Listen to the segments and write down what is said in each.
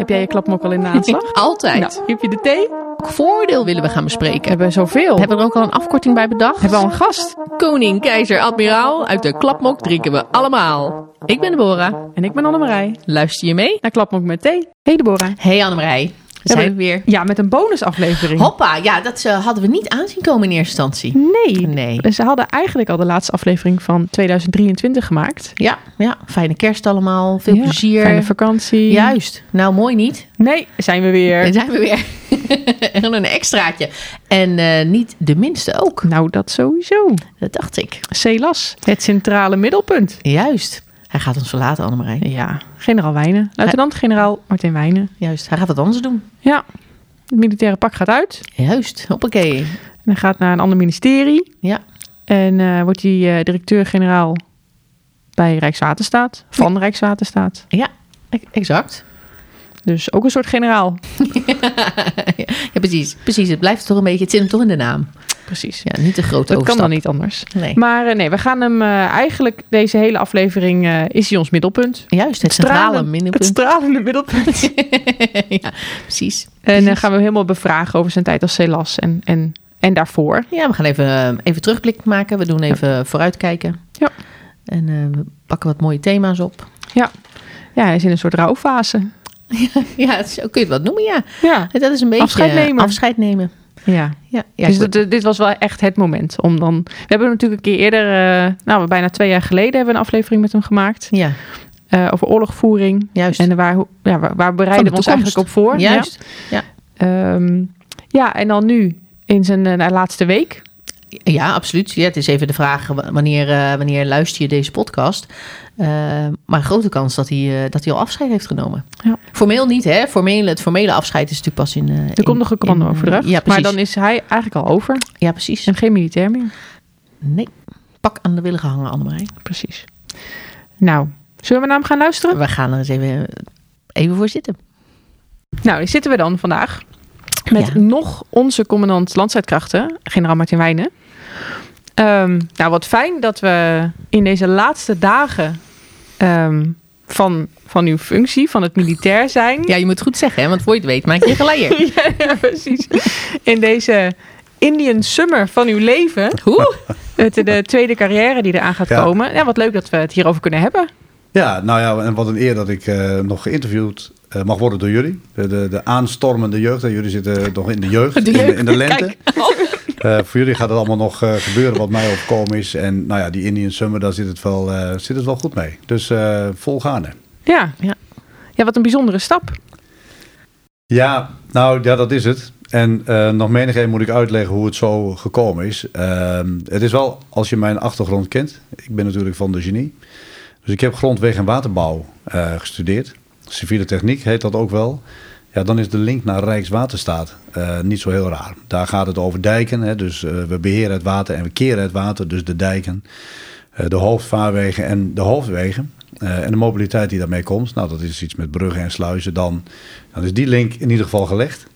Heb jij je klapmok al in de aanslag? Altijd. Nou, heb je de thee? Welk voordeel willen we gaan bespreken? Hebben we zoveel? Hebben we er ook al een afkorting bij bedacht? Hebben we al een gast? Koning, keizer, admiraal, uit de klapmok drinken we allemaal. Ik ben Deborah. En ik ben Annemarij. Luister je mee? Naar klapmok met thee. Hey Deborah. Hey Annemarij. Zijn we weer. Ja, met een bonusaflevering. Hoppa, ja, dat eh, hadden we niet aanzien komen in eerste instantie. Nee. Nee. Ze hadden eigenlijk al de laatste aflevering van 2023 gemaakt. Ja, ja, fijne kerst allemaal, veel Ja, plezier. Fijne vakantie. Juist. Nou, mooi niet. Nee, zijn we weer. Zijn we weer. en een extraatje. En eh, niet de minste ook. Nou, dat sowieso. Dat dacht ik. Celas, het centrale middelpunt. Juist. Hij gaat ons verlaten, Annemarij. Ja, generaal Wijnen. Luitenant-generaal Martin Wijnen. Juist. Hij gaat wat anders doen. Ja, het militaire pak gaat uit. Juist. Hoppakee. En hij gaat naar een ander ministerie. Ja. En eh, wordt hij eh, directeur-generaal bij Rijkswaterstaat. Van Rijkswaterstaat. Ja, e- exact. Dus ook een soort generaal. ja, precies. Precies. Het blijft toch een beetje, het zit hem toch in de naam. Precies. Ja, niet te groot Dat kan dan niet anders. Nee. Maar eh, nee, we gaan hem eh, eigenlijk, deze hele aflevering eh, is hij ons middelpunt. Juist, het centrale Stralen- Het stralende middelpunt. ja, precies. en dan gaan we hem helemaal bevragen over zijn tijd als Celas en, en, en daarvoor. Ja, we gaan even, even terugblik maken. We doen even vooruitkijken. Ja. En we pakken wat mooie thema's op. Ja. ja, hij is in een soort rouwfase. Ja, kun je het wat noemen, ja. Ja, Dat is een beetje Afscheid eh, nemen. Afscheid nemen. ja. Ja, ja dus dit, dit was wel echt het moment om dan. We hebben natuurlijk een keer eerder, eh, nou bijna twee jaar geleden, hebben we een aflevering met hem gemaakt ja eh, over oorlogvoering. juist. En waar, ja, waar, bereiden de we ons eigenlijk op voor? Juist. Ja. Ehm, ja, en dan nu in zijn laatste week. Ja, absoluut. Ja, het is even de vraag wanneer, eh, wanneer luister je deze podcast. Eh, maar grote kans dat hij, eh, dat hij al afscheid heeft genomen. Ja. Formeel niet, hè? Formeel, het formele afscheid is natuurlijk pas in. Er in- komt nog een eh, Ja, maar dan is hij eigenlijk al over Ja, precies. en geen militair meer. Nee, pak aan de willen gehangen, Annemarij. Precies. Nou, zullen we naar hem gaan luisteren? We gaan er eens even, even voor zitten. Nou, hier zitten we dan vandaag met Ja. nog onze commandant landstrijdkrachten, generaal Martin Wijnen. Ehm, nou, wat fijn dat we in deze laatste dagen ehm, van, van uw functie, van het militair zijn. Ja, je moet het goed zeggen, hè? Want voor je het weet, maak je gelijk. ja, ja, precies. In deze Indian Summer van uw leven. Hoe? Het, de tweede carrière die eraan gaat Ja. komen. Ja, wat leuk dat we het hierover kunnen hebben. Ja, nou ja, en wat een eer dat ik eh, nog geïnterviewd eh, mag worden door jullie. De, de, de aanstormende jeugd. hè. Jullie zitten nog in de jeugd, De in, de, in de lente. kijk. Eh, voor jullie gaat het allemaal nog eh, gebeuren wat mij overkomen is. En nou ja, die Indian Summer, daar zit het wel, eh, zit het wel goed mee. Dus eh volgaande. Ja. Ja. ja, wat een bijzondere stap. Ja, nou ja, dat is het. En nog menigeen moet ik uitleggen hoe het zo gekomen is. Ehm, het is wel, als je mijn achtergrond kent. Ik ben natuurlijk van de genie. Dus ik heb grondweg- en waterbouw gestudeerd. Civiele techniek heet dat ook wel. Ja, dan is de link naar Rijkswaterstaat eh, niet zo heel raar. Daar gaat het over dijken. Hè, dus eh, we beheren het water en we keren het water. Dus de dijken, eh, de hoofdvaarwegen en de hoofdwegen. En de mobiliteit die daarmee komt. Nou, dat is iets met bruggen en sluizen. Dan, is die link in ieder geval gelegd.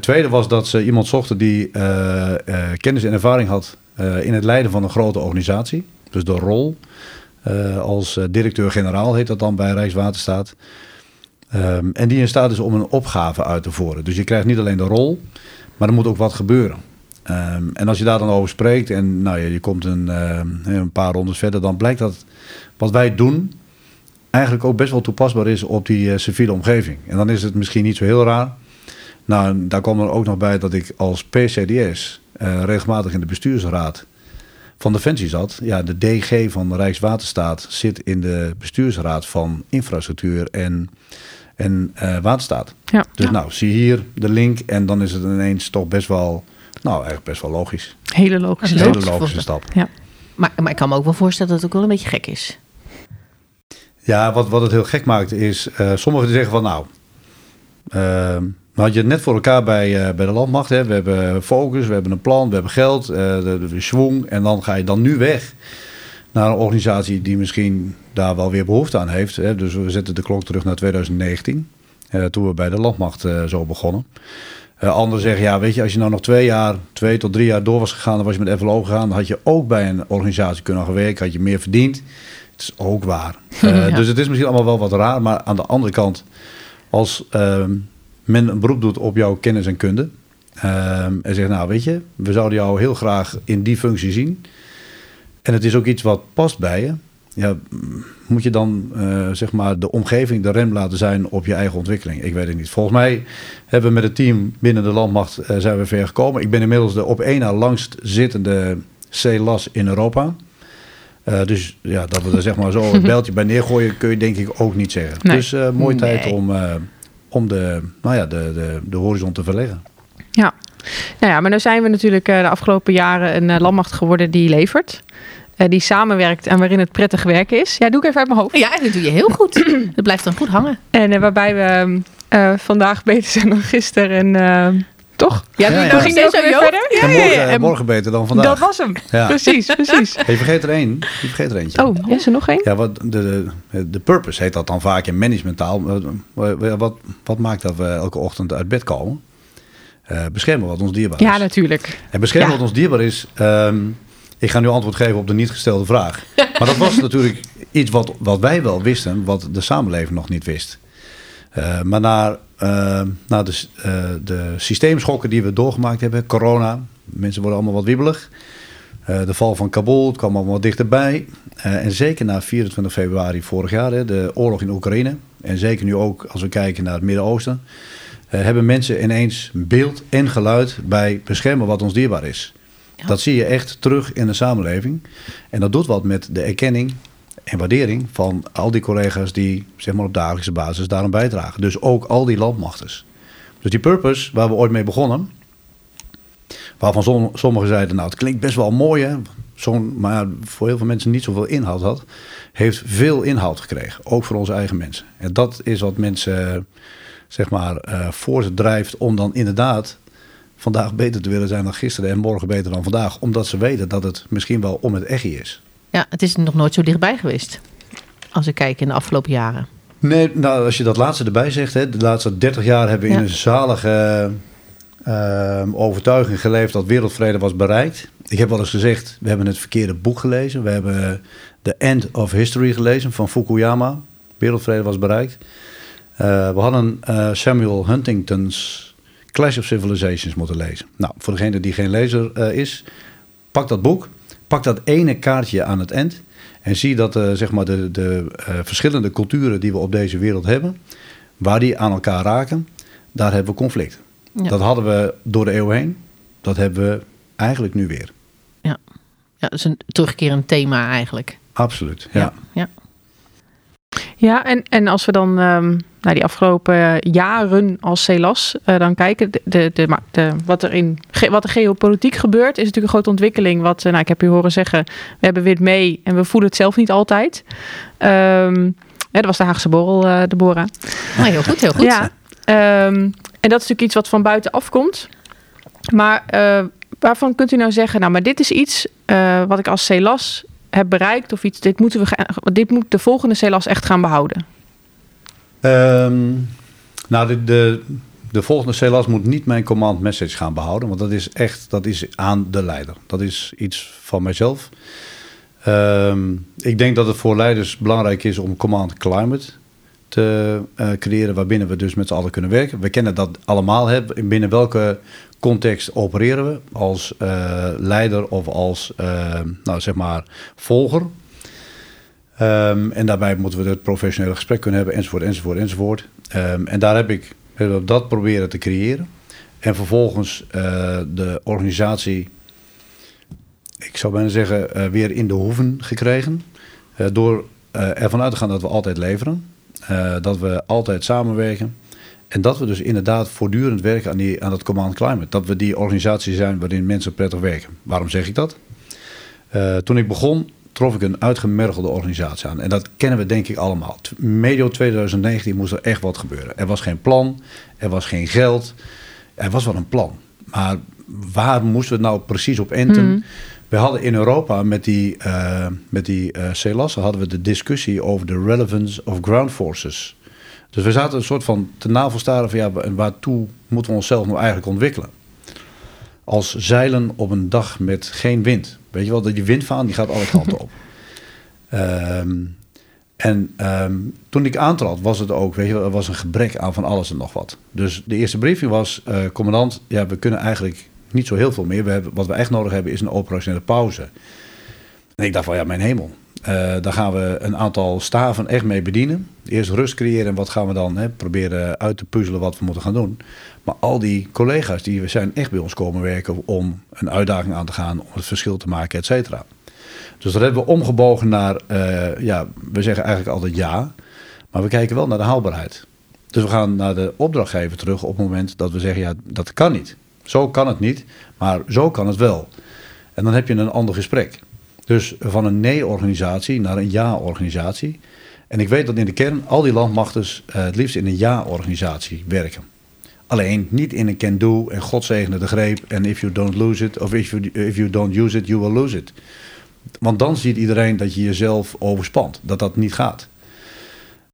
Tweede was dat ze iemand zochten die kennis en ervaring had in het leiden van een grote organisatie. Dus de rol als directeur-generaal heet dat dan bij Rijkswaterstaat. Ehm, en die in staat is om een opgave uit te voeren. Dus je krijgt niet alleen de rol, maar er moet ook wat gebeuren. Ehm, en als je daar dan over spreekt en nou ja, je komt een, ehm, een paar rondes verder, dan blijkt dat wat wij doen eigenlijk ook best wel toepasbaar is op die eh, civiele omgeving. En dan is het misschien niet zo heel raar. Nou, daar kwam er ook nog bij dat ik als PCDS eh, regelmatig in de bestuursraad van Defensie zat. Ja, de DG van Rijkswaterstaat zit in de bestuursraad van infrastructuur en, en eh, waterstaat. Ja. Dus nou, zie hier de link en dan is het ineens toch best wel, nou eigenlijk best wel logisch. Hele logische hele logische stap. Maar, maar ik kan me ook wel voorstellen dat het ook wel een beetje gek is. Ja, wat, wat het heel gek maakt is, eh sommigen die zeggen van nou, ehm we hadden het net voor elkaar bij, eh, bij de landmacht. Hè. We hebben focus, we hebben een plan, we hebben geld, eh, de, de, de schwung. En dan ga je dan nu weg naar een organisatie die misschien daar wel weer behoefte aan heeft. Hè. Dus we zetten de klok terug naar 2019, eh, toen we bij de landmacht zo begonnen. Anderen zeggen, ja, weet je, als je nou nog twee jaar, twee tot drie jaar door was gegaan, dan was je met FLO gegaan, dan had je ook bij een organisatie kunnen gaan werken, had je meer verdiend. Het is ook waar. Ja. Dus het is misschien allemaal wel wat raar, maar aan de andere kant, als ehm, men een beroep doet op jouw kennis en kunde. ehm, en zegt, nou weet je, we zouden jou heel graag in die functie zien. En het is ook iets wat past bij je. Ja, moet je dan eh, zeg maar de omgeving de rem laten zijn op je eigen ontwikkeling? Ik weet het niet. Volgens mij hebben we met het team binnen de landmacht eh, zijn we ver gekomen. Ik ben inmiddels de op één na langst zittende CLAS in Europa. Eh, dus ja, dat we er zeg maar zo het beltje bij neergooien, kun je denk ik ook niet zeggen. Nee. Dus mooie tijd Nee. om, eh, om de, nou ja, de, de, de horizon te verleggen. Ja. Nou ja, maar nu zijn we natuurlijk eh, de afgelopen jaren een eh, landmacht geworden die levert. eh, die samenwerkt en waarin het prettig werken is. Ja, doe ik even uit mijn hoofd. Ja, dat doe je heel goed. Dat blijft dan goed hangen. En waarbij we eh, vandaag beter zijn dan gisteren. En eh, toch? Ja, Ja, Ging zo, weer verder? Ja, en ja, morgen, morgen beter dan vandaag. Dat was hem. Ja. Precies, precies. Hey, je vergeet er één. Je vergeet er eentje. Oh, is er nog één? Ja, wat de, de, de purpose heet dat dan vaak in managementtaal. Wat, wat, wat maakt dat we elke ochtend uit bed komen? Eh, beschermen wat ons dierbaar is. Ja, natuurlijk. En beschermen Ja. wat ons dierbaar is. ehm, ik ga nu antwoord geven op de niet gestelde vraag. Maar dat was natuurlijk iets wat, wat wij wel wisten, wat de samenleving nog niet wist. Eh, maar na, eh, na de, s- eh, de systeemschokken die we doorgemaakt hebben, corona, mensen worden allemaal wat wiebelig. Eh, de val van Kabul, het kwam allemaal wat dichterbij. Eh, en zeker na 24 februari vorig jaar, hè, de oorlog in Oekraïne. En zeker nu ook als we kijken naar het Midden-Oosten. hebben mensen ineens beeld en geluid bij beschermen wat ons dierbaar is. Ja. Dat zie je echt terug in de samenleving. En dat doet wat met de erkenning en waardering van al die collega's die zeg maar, op dagelijkse basis daaraan bijdragen. Dus ook al die landmachters. Dus die purpose waar we ooit mee begonnen, waarvan som- sommigen zeiden, nou het klinkt best wel mooi hè, maar voor heel veel mensen niet zoveel inhoud had, heeft veel inhoud gekregen. Ook voor onze eigen mensen. En dat is wat mensen zeg maar eh, voor ze drijft om dan inderdaad vandaag beter te willen zijn dan gisteren en morgen beter dan vandaag. Omdat ze weten dat het misschien wel om het echtje is. Ja, het is nog nooit zo dichtbij geweest. Als ik kijk in de afgelopen jaren. Nee, nou, als je dat laatste erbij zegt, hè, de laatste 30 jaar hebben we Ja. in een zalige eh, overtuiging geleefd dat wereldvrede was bereikt. Ik heb wel eens gezegd, we hebben het verkeerde boek gelezen. We hebben The End of History gelezen van Fukuyama. Wereldvrede was bereikt. Eh, we hadden eh, Samuel Huntington's Clash of Civilizations moeten lezen. Nou, voor degene die geen lezer eh, is, pak dat boek. Pak dat ene kaartje aan het eind. En zie dat eh, zeg maar de, de eh, verschillende culturen die we op deze wereld hebben, waar die aan elkaar raken, daar hebben we conflict. Ja. Dat hadden we door de eeuw heen. Dat hebben we eigenlijk nu weer. Ja, dat is een terugkerend thema eigenlijk. Absoluut. Ja. ja. Ja, en, en als we dan ehm, naar die afgelopen jaren als CELAS eh, dan kijken, de, de, de, de, wat, er in, ge- wat er geopolitiek gebeurt, is natuurlijk een grote ontwikkeling. Wat, eh, nou, ik heb u horen zeggen, we hebben wit mee en we voelen het zelf niet altijd. Ehm ja, dat was de Haagse borrel, eh Deborah. Nou, heel goed, heel goed. Ja, ehm, en dat is natuurlijk iets wat van buiten afkomt. Maar eh, waarvan kunt u nou zeggen, nou, maar dit is iets eh, wat ik als CELAS heb bereikt, of iets, dit, moeten we dit moet de volgende CELAS echt gaan behouden. Ehm, nou, de, de, de volgende CLAS moet niet mijn command message gaan behouden. Want dat is echt dat is aan de leider. Dat is iets van mijzelf. Ehm, ik denk dat het voor leiders belangrijk is om command climate te eh, creëren. Waarbinnen we dus met z'n allen kunnen werken. We kennen dat allemaal. Hè. Binnen welke context opereren we? Als eh, leider of als eh, nou, zeg maar volger. Ehm, en daarbij moeten we het professionele gesprek kunnen hebben, enzovoort, enzovoort, enzovoort. Ehm, en daar heb ik dat proberen te creëren. En vervolgens eh, de organisatie, ik zou bijna zeggen, eh, weer in de hoeven gekregen. Eh, door ervan uit te gaan dat we altijd leveren. dat we altijd samenwerken. En dat we dus inderdaad voortdurend werken aan, die, aan dat command climate. Dat we die organisatie zijn waarin mensen prettig werken. Waarom zeg ik dat? Toen ik begon, trof ik een uitgemergelde organisatie aan. En dat kennen we denk ik allemaal. Medio 2019 moest er echt wat gebeuren. Er was geen plan, er was geen geld. Er was wel een plan. Maar waar moesten we het nou precies op enten? Mhm. We hadden in Europa met die, eh met die eh CELAS hadden we de discussie over de relevance of ground forces. Dus we zaten een soort van te navelstaren van ja, waartoe moeten we onszelf nou eigenlijk ontwikkelen? Als zeilen op een dag met geen wind. Weet je wel, dat die windvaan die gaat alle kanten op. Ehm, En ehm, toen ik aantrad, was het ook, weet je, er was een gebrek aan van alles en nog wat. Dus de eerste briefing was, uh, commandant, ja, we kunnen eigenlijk niet zo heel veel meer. We hebben, wat we echt nodig hebben is een operationele pauze. En ik dacht van, ja, mijn hemel. Uh, daar gaan we een aantal staven echt mee bedienen. Eerst rust creëren en wat gaan we dan hè, proberen uit te puzzelen wat we moeten gaan doen. Maar al die collega's die zijn echt bij ons komen werken om een uitdaging aan te gaan, om het verschil te maken, et cetera. Dus dat hebben we omgebogen naar, uh, ja, we zeggen eigenlijk altijd ja, maar we kijken wel naar de haalbaarheid. Dus we gaan naar de opdrachtgever terug op het moment dat we zeggen, ja, dat kan niet. Zo kan het niet, maar zo kan het wel. En dan heb je een ander gesprek. Dus van een nee-organisatie naar een ja-organisatie. En ik weet dat in de kern al die landmachten uh, het liefst in een ja-organisatie werken. Alleen niet in een can-do en God zegene de greep en if you don't lose it of if you, if you don't use it, you will lose it. Want dan ziet iedereen dat je jezelf overspant, dat dat niet gaat.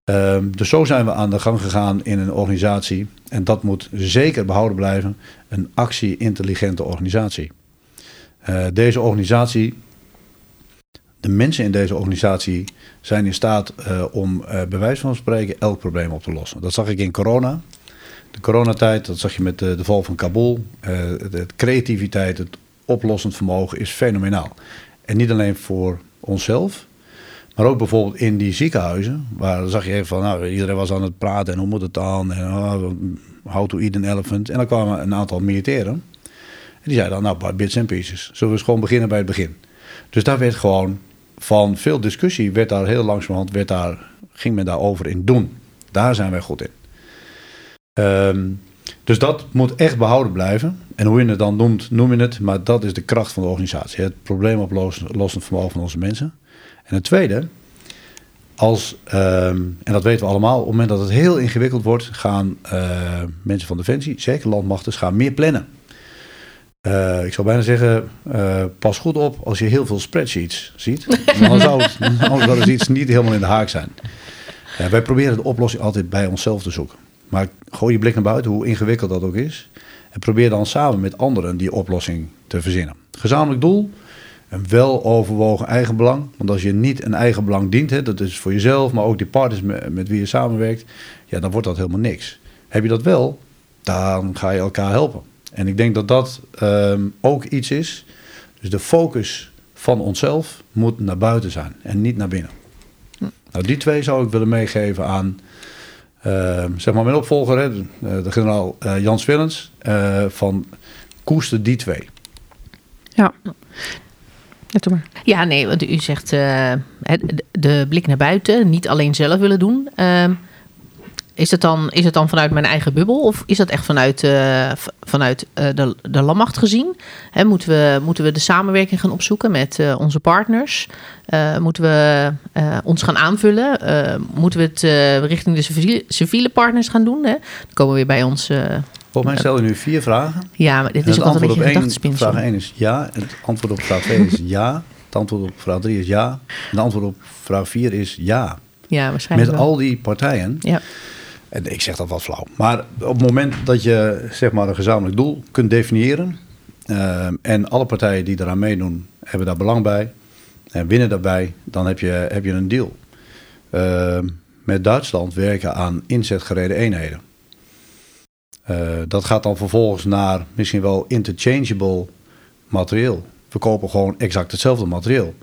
Um, dus zo zijn we aan de gang gegaan in een organisatie. En dat moet zeker behouden blijven. Een actie-intelligente organisatie. Uh, deze organisatie, de mensen in deze organisatie zijn in staat uh, om uh, bij wijze van spreken elk probleem op te lossen. Dat zag ik in corona. De coronatijd, dat zag je met de, de val van Kabul. de, creativiteit, het oplossend vermogen is fenomenaal. En niet alleen voor onszelf, maar ook bijvoorbeeld in die ziekenhuizen, waar zag je van, nou, iedereen was aan het praten en hoe moet het dan? En oh, how to eat an elephant. En dan kwamen een aantal militairen. En die zeiden dan, nou, bits and pieces. Zullen we eens gewoon beginnen bij het begin? Dus daar werd gewoon van veel discussie, werd daar heel langzamerhand, werd daar, ging men daarover in doen. Daar zijn wij goed in. Um, dus dat moet echt behouden blijven. En hoe je het dan noemt, noem je het. Maar dat is de kracht van de organisatie. Het probleemoplossend vermogen van onze mensen. En het tweede, als, um, en dat weten we allemaal, op het moment dat het heel ingewikkeld wordt, gaan uh, mensen van Defensie, zeker landmachten, gaan meer plannen. Uh, ik zou bijna zeggen, uh, pas goed op als je heel veel spreadsheets ziet. Dan zou het, anders iets niet helemaal in de haak zijn. wij proberen de oplossing altijd bij onszelf te zoeken. Maar gooi je blik naar buiten, hoe ingewikkeld dat ook is. En probeer dan samen met anderen die oplossing te verzinnen. Gezamenlijk doel, een wel overwogen eigenbelang. Want als je niet een eigen belang dient, hè, dat is voor jezelf, maar ook die partners met, met wie je samenwerkt, ja, dan wordt dat helemaal niks. Heb je dat wel, dan ga je elkaar helpen. En ik denk dat dat um, ook iets is. Dus de focus van onszelf moet naar buiten zijn en niet naar binnen. Hm. Nou, die twee zou ik willen meegeven aan uh, zeg maar mijn opvolger, hè, de, eh, de generaal uh, Jans Willens, uh, van koester die twee. Ja. Ja, maar. ja, nee, want u zegt de blik naar buiten, niet alleen zelf willen doen. Ehm, is het, dan, is het dan vanuit mijn eigen bubbel of is dat echt vanuit, uh, vanuit uh, de, de landmacht gezien? Hè, moeten, we, moeten we de samenwerking gaan opzoeken met uh, onze partners? moeten we ons gaan aanvullen? moeten we het richting de civiele, civiele, partners gaan doen? Hè? Dan komen we weer bij ons. Volgens mij stel je nu vier vragen. Ja, maar dit is ook altijd een beetje gedachtespinsel. Vraag 1 is ja, het antwoord op vraag 2 is ja, het antwoord op vraag 3 is ja, en het antwoord op vraag 4 is ja. Ja, waarschijnlijk. Met wel. al die partijen. Ja. En ik zeg dat wat flauw. Maar op het moment dat je zeg maar, een gezamenlijk doel kunt definiëren. Uh, en alle partijen die eraan meedoen, hebben daar belang bij. En winnen daarbij, dan heb je, heb je een deal. Uh, met Duitsland werken aan inzetgereden eenheden. Uh, dat gaat dan vervolgens naar misschien wel interchangeable materieel. We kopen gewoon exact hetzelfde materieel.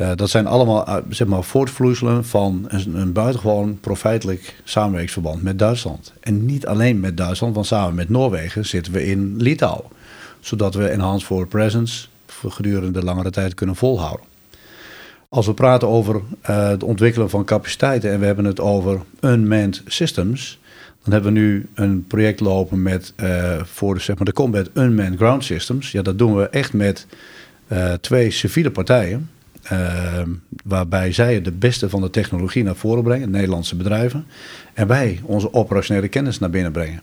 Uh, dat zijn allemaal uh, zeg maar, voortvloeiselen van een, een buitengewoon profijtelijk samenwerkingsverband met Duitsland. En niet alleen met Duitsland, want samen met Noorwegen zitten we in Litouwen. Zodat we Enhanced Forward Presence gedurende langere tijd kunnen volhouden. Als we praten over uh, het ontwikkelen van capaciteiten en we hebben het over unmanned systems, dan hebben we nu een project lopen met voor de, zeg maar, de Combat Unmanned Ground Systems. Ja, dat doen we echt met twee civiele partijen. Uh, waarbij zij de beste van de technologie naar voren brengen, Nederlandse bedrijven. En wij onze operationele kennis naar binnen brengen.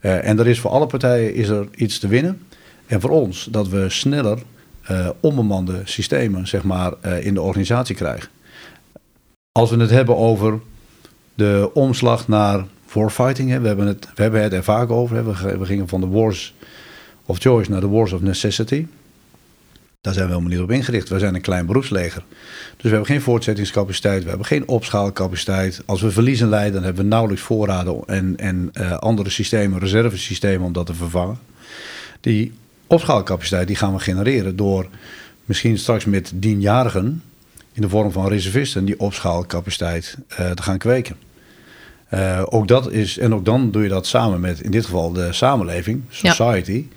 Uh, en er is voor alle partijen is er iets te winnen. En voor ons dat we sneller uh, onbemande systemen zeg maar, in de organisatie krijgen. Als we het hebben over de omslag naar warfighting, hè, we, hebben het, we hebben het er vaak over. We, we gingen van de wars of choice naar de wars of necessity. Daar zijn we helemaal niet op ingericht. We zijn een klein beroepsleger. Dus we hebben geen voortzettingscapaciteit, we hebben geen opschaalcapaciteit. Als we verliezen leiden, dan hebben we nauwelijks voorraden en, en uh, andere systemen, reservesystemen om dat te vervangen. Die opschaalcapaciteit die gaan we genereren door misschien straks met dienjarigen in de vorm van reservisten die opschaalcapaciteit uh, te gaan kweken. Uh, ook dat is, en ook dan doe je dat samen met in dit geval de samenleving, society. Ja.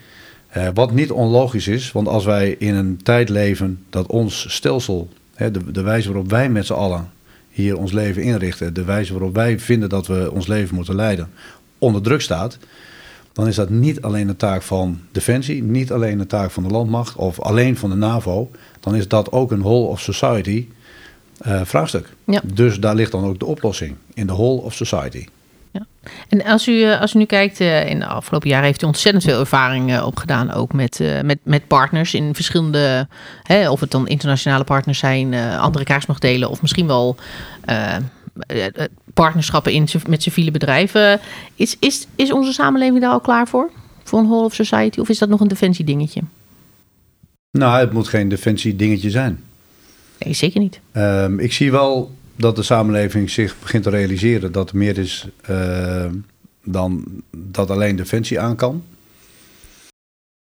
Uh, wat niet onlogisch is, want als wij in een tijd leven dat ons stelsel, hè, de, de wijze waarop wij met z'n allen hier ons leven inrichten, de wijze waarop wij vinden dat we ons leven moeten leiden, onder druk staat, dan is dat niet alleen een taak van Defensie, niet alleen een taak van de landmacht of alleen van de NAVO. Dan is dat ook een whole of society uh, vraagstuk. Ja. Dus daar ligt dan ook de oplossing in de whole of society. Ja. En als u, eh, als u nu kijkt, uh, in de afgelopen jaren heeft u ontzettend veel ervaring uh, opgedaan, ook met, met, met partners in verschillende, hè, of het dan internationale partners zijn, andere kaarsmachtdelen, of misschien wel partnerschappen in, met civiele bedrijven. Is, is, is onze samenleving daar al klaar voor? Voor een whole of society? Of is dat nog een defensie dingetje? Nou, het moet geen defensie dingetje zijn. Nee, zeker niet. Um, ik zie wel dat de samenleving zich begint te realiseren dat er meer is uh, dan dat alleen defensie aan kan.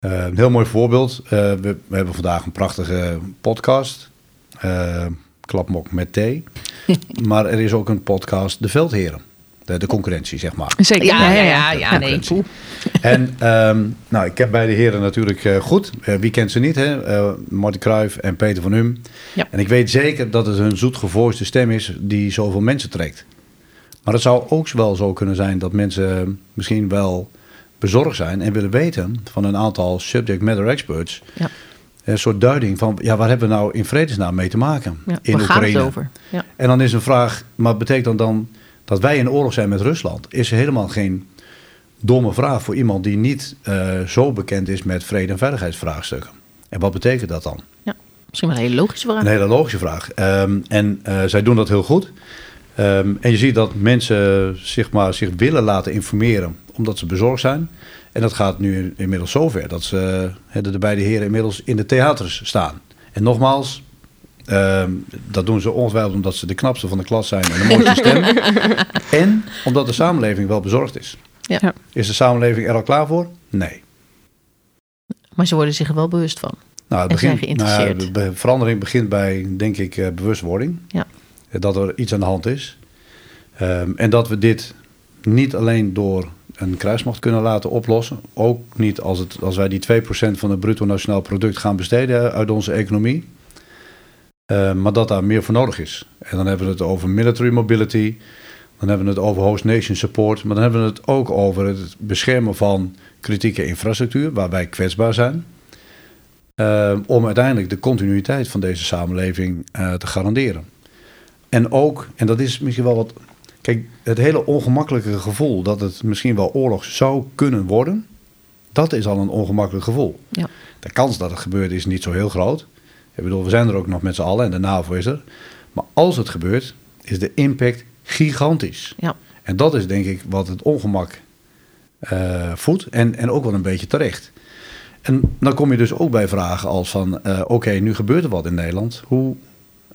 Uh, een heel mooi voorbeeld. Uh, we, we, hebben vandaag een prachtige podcast. Klapmok met thee. maar er is ook een podcast De Veldheren. De, de concurrentie, zeg maar. Zeker. Ja, ja, ja. ja, nee. En um, nou, ik heb beide heren natuurlijk uh, goed. Uh, wie kent ze niet, hè? Uh, Marty Cruijff en Peter van Hum. Ja. En ik weet zeker dat het hun zoetgevoiste stem is die zoveel mensen trekt. Maar het zou ook wel zo kunnen zijn dat mensen misschien wel bezorgd zijn en willen weten van een aantal subject matter experts. Ja. Een soort duiding van, ja, waar hebben we nou in vredesnaam mee te maken ja, in Oekraïne? Gaat het over? Ja. En dan is een vraag, maar betekent dan dan dat wij in oorlog zijn met Rusland? Is helemaal geen domme vraag voor iemand die niet uh, zo bekend is met vrede- en veiligheidsvraagstukken. En wat betekent dat dan? Ja, misschien wel een hele logische vraag. Een hele logische vraag. Um, en uh, zij doen dat heel goed. Um, en je ziet dat mensen zich, maar, zich willen laten informeren omdat ze bezorgd zijn. En dat gaat nu inmiddels zover dat ze, de beide heren inmiddels in de theaters staan. En nogmaals, um, dat doen ze ongetwijfeld omdat ze de knapste van de klas zijn en de mooiste stem. en omdat de samenleving wel bezorgd is. Ja. Is de samenleving er al klaar voor? Nee. Maar ze worden zich er wel bewust van. Nou, het en begint, zijn geïnteresseerd. Nou, de verandering begint bij, denk ik, uh, bewustwording. Ja. Dat er iets aan de hand is. Um, en dat we dit niet alleen door een kruismacht kunnen laten oplossen. Ook niet als, het, als wij die 2% van het bruto nationaal product gaan besteden uit onze economie. Uh, maar dat daar meer voor nodig is. En dan hebben we het over military mobility. Dan hebben we het over host nation support. Maar dan hebben we het ook over het beschermen van kritieke infrastructuur, waar wij kwetsbaar zijn. Uh, om uiteindelijk de continuïteit van deze samenleving uh, te garanderen. En ook, en dat is misschien wel wat. Kijk, het hele ongemakkelijke gevoel dat het misschien wel oorlog zou kunnen worden, dat is al een ongemakkelijk gevoel. Ja. De kans dat het gebeurt is niet zo heel groot. Ik bedoel, we zijn er ook nog met z'n allen en de NAVO is er. Maar als het gebeurt, is de impact gigantisch. Ja. En dat is denk ik wat het ongemak uh, voedt en, en ook wel een beetje terecht. En dan kom je dus ook bij vragen als van, uh, oké, okay, nu gebeurt er wat in Nederland. Hoe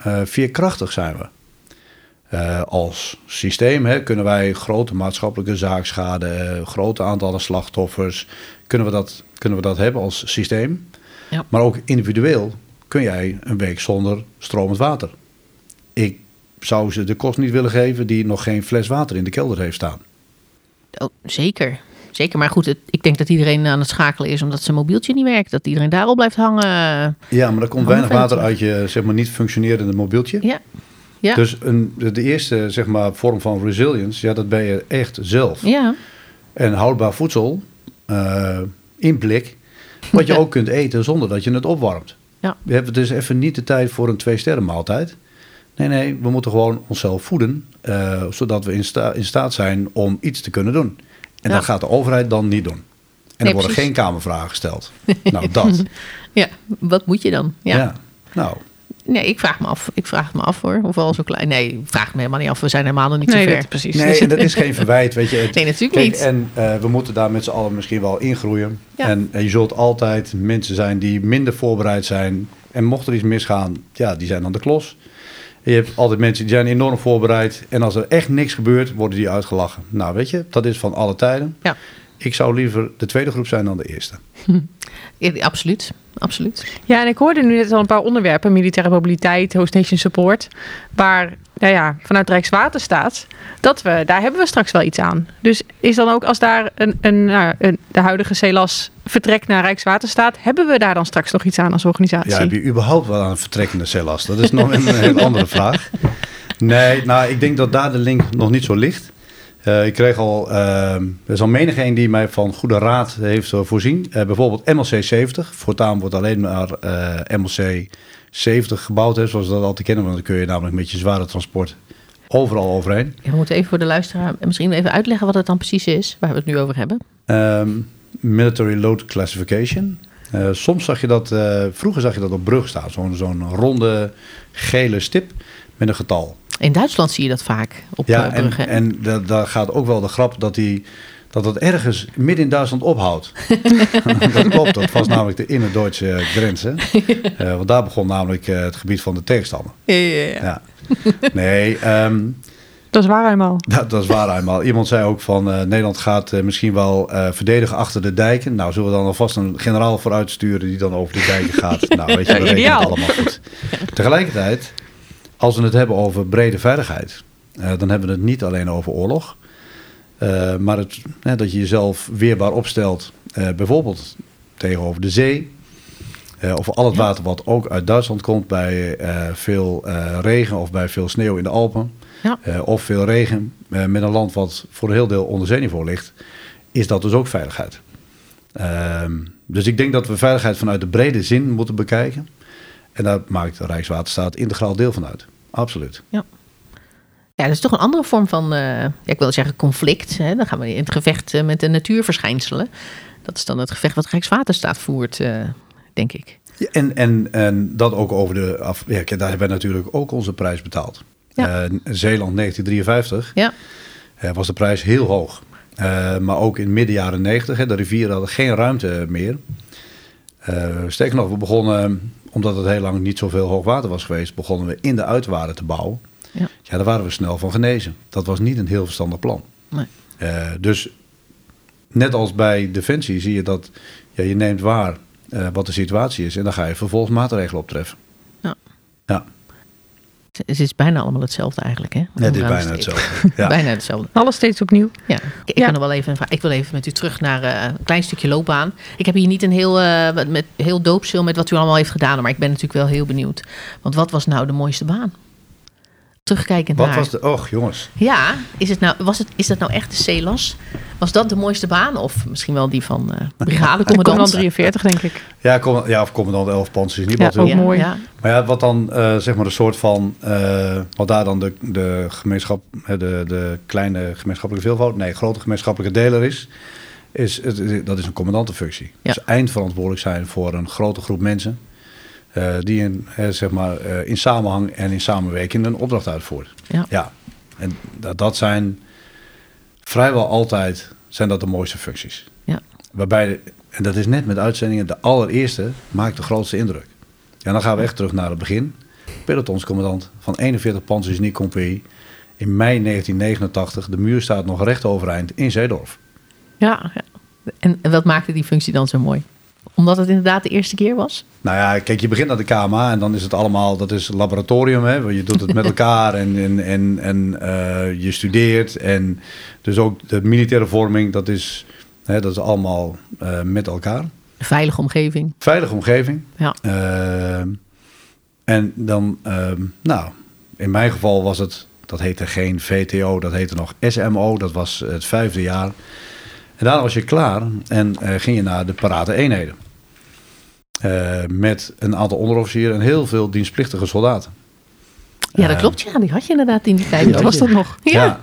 uh, veerkrachtig zijn we? Uh, als systeem hè, kunnen wij grote maatschappelijke zaakschade, grote aantallen slachtoffers, kunnen we dat, kunnen we dat hebben als systeem. Ja. Maar ook individueel kun jij een week zonder stromend water. Ik zou ze de kost niet willen geven die nog geen fles water in de kelder heeft staan. Oh, zeker. Zeker, maar goed, het, ik denk dat iedereen aan het schakelen is omdat zijn mobieltje niet werkt. Dat iedereen daarop blijft hangen. Ja, maar er komt weinig water uit je zeg maar, niet functionerende mobieltje. Ja. ja. Dus een, de eerste zeg maar, vorm van resilience, ja, dat ben je echt zelf. Ja. En houdbaar voedsel, uh, in blik, wat je ook kunt eten zonder dat je het opwarmt. Ja. We hebben dus even niet de tijd voor een twee-sterren maaltijd. Nee, nee, we moeten gewoon onszelf voeden, uh, zodat we in, sta in, staat zijn om iets te kunnen doen. En Ja. dat gaat de overheid dan niet doen. En Nee, er worden precies. geen kamervragen gesteld. nou, dat. ja, wat moet je dan? Ja. Ja. Nou, nee, ik vraag me af. Ik vraag me af hoor. Of wel zo klein. Nee, ik vraag me helemaal niet af. We zijn helemaal nog niet nee, zo ver. dat, precies. Nee, en dat is geen verwijt, weet je. Het- Nee, natuurlijk Kijk, niet. En eh, we moeten daar met z'n allen misschien wel ingroeien. Ja. En, en je zult altijd mensen zijn die minder voorbereid zijn. En mocht er iets misgaan, ja, die zijn dan de klos. En je hebt altijd mensen die zijn enorm voorbereid. En als er echt niks gebeurt, worden die uitgelachen. Nou, weet je, dat is van alle tijden. Ja. Ik zou liever de tweede groep zijn dan de eerste. Ja, absoluut. Absoluut. Ja, en ik hoorde nu net al een paar onderwerpen. Militaire mobiliteit, host nation support. Waar, nou ja, vanuit Rijkswaterstaat, dat we, daar hebben we straks wel iets aan. Dus is dan ook als daar een, een, nou, een de huidige CELAS vertrekt naar Rijkswaterstaat, hebben we daar dan straks nog iets aan als organisatie? Ja, heb je überhaupt wel aan een vertrekkende cellas? Dat is nog een hele andere vraag. Nee, nou, ik denk dat daar de link nog niet zo ligt. Eh, ik kreeg al, eh, er is al menigeen die mij van goede raad heeft eh, voorzien. Eh, bijvoorbeeld MLC 70. Voortaan wordt alleen maar MLC 70 gebouwd, hè, zoals we dat altijd kennen. Want dan kun je namelijk met je zware transport overal overheen. Ja, we moeten even voor de luisteraar misschien even uitleggen wat het dan precies is. Waar we het nu over hebben. Ehm, military Load Classification. Soms zag je dat, vroeger zag je dat op brug staan. Zo'n zo'n ronde gele stip met een getal. In Duitsland zie je dat vaak op Ja, eh, en, en da- daar gaat ook wel de grap dat die, dat het ergens midden in Duitsland ophoudt. dat klopt, dat was namelijk de inner-Duitse grens. hè. Eh, want daar begon namelijk eh, het gebied van de tegenstander. ja, ja, ja. Ja. Nee, ehm, Dat is waar eenmaal. dat, dat is waar eenmaal. Iemand zei ook van eh, Nederland gaat eh, misschien wel eh, verdedigen achter de dijken. Nou, zullen we dan alvast een generaal vooruit sturen die dan over de dijken gaat? Nou, weet je, Ideaal. het allemaal goed. Tegelijkertijd, als we het hebben over brede veiligheid, eh, dan hebben we het niet alleen over oorlog. Eh, maar het, dat je jezelf weerbaar opstelt, eh, bijvoorbeeld tegenover de zee. of al het water wat ook uit Duitsland komt bij veel regen of bij veel sneeuw in de Alpen. Ja. of veel regen met een land wat voor een heel deel onder zeeniveau ligt. Is dat dus ook veiligheid. Ehm, dus ik denk dat we veiligheid vanuit de brede zin moeten bekijken. En daar maakt Rijkswaterstaat integraal deel van uit. Absoluut. Ja, dat is toch een andere vorm van, eh, ja, ik wil zeggen conflict. Hè? Dan gaan we in het gevecht eh, met de natuurverschijnselen. Dat is dan het gevecht wat Rijkswaterstaat voert, eh, denk ik. Ja, en, en, en dat ook over de af. Ja, daar hebben we natuurlijk ook onze prijs betaald. Ja. Zeeland 1953 Ja, was de prijs heel hoog. Maar ook in midden jaren 90, hè, de rivieren hadden geen ruimte meer. Sterker nog, we begonnen, omdat het heel lang niet zoveel hoogwater was geweest, begonnen we in de uitwaarden te bouwen. Ja. ja, daar waren we snel van genezen. Dat was niet een heel verstandig plan. Nee. Eh, dus net als bij Defensie zie je dat ja, je neemt waar eh, wat de situatie is en dan ga je vervolgens maatregelen optreffen. Ja. Ja, het is bijna allemaal hetzelfde eigenlijk. Hè? het is Onderaan bijna hetzelfde. Ja. Bijna hetzelfde. Alles steeds opnieuw. Ja, ik, ik, Ja. kan wel even, ik wil even met u terug naar eh, een klein stukje loopbaan. Ik heb hier niet een heel, eh, met- heel doopstil met wat u allemaal heeft gedaan, maar ik ben natuurlijk wel heel benieuwd. Want wat was nou de mooiste baan? Terugkijkend Wat naar. was de... Och, jongens. Ja, is, het nou, was het, is dat nou echt de CELAS? Was dat de mooiste baan? Of misschien wel die van eh Commandant brigadecommandant? 43, denk ik. Ja, kom, ja of commandant 11 Panzers is niet Ja, wat ook heel- mooi. Ja, Maar ja, wat dan eh, zeg maar een soort van, eh, wat daar dan de, de gemeenschap, hè, de, de kleine gemeenschappelijke veelvoud, nee, grote gemeenschappelijke deler is, is het, dat is een commandantenfunctie. Ja. Dus eindverantwoordelijk zijn voor een grote groep mensen eh, die in, zeg maar, eh, in samenhang en in samenwerking een opdracht uitvoert. Ja. ja. En dat, dat zijn vrijwel altijd zijn dat de mooiste functies. Ja. Waarbij, de- en dat is net met uitzendingen, de allereerste maakt de grootste indruk. Ja, dan gaan we echt terug naar het begin. Pelotonscommandant van 41 Panzergenie Compagnie. In mei 1989. De muur staat nog recht overeind in Zeedorf. ja, ja. En wat maakte die functie dan zo mooi? Omdat het inderdaad de eerste keer was? Nou ja, kijk, je begint aan de KMA en dan is het allemaal, dat is laboratorium, hè. Je doet het met elkaar en, en, en, en eh, je studeert. En dus ook de militaire vorming, dat is, hè, dat is allemaal eh, met elkaar. Een veilige omgeving. Veilige omgeving. Ja. Ehm, en dan, ehm, nou, in mijn geval was het, dat heette geen VTO, dat heette nog SMO, dat was het vijfde jaar. En daarna was je klaar en eh, ging je naar de parate eenheden. Eh, met een aantal onderofficieren en heel veel dienstplichtige soldaten. Ja, dat Eh, klopt. Ja, die had je inderdaad in die tijd. Dat was dat nog. Ja.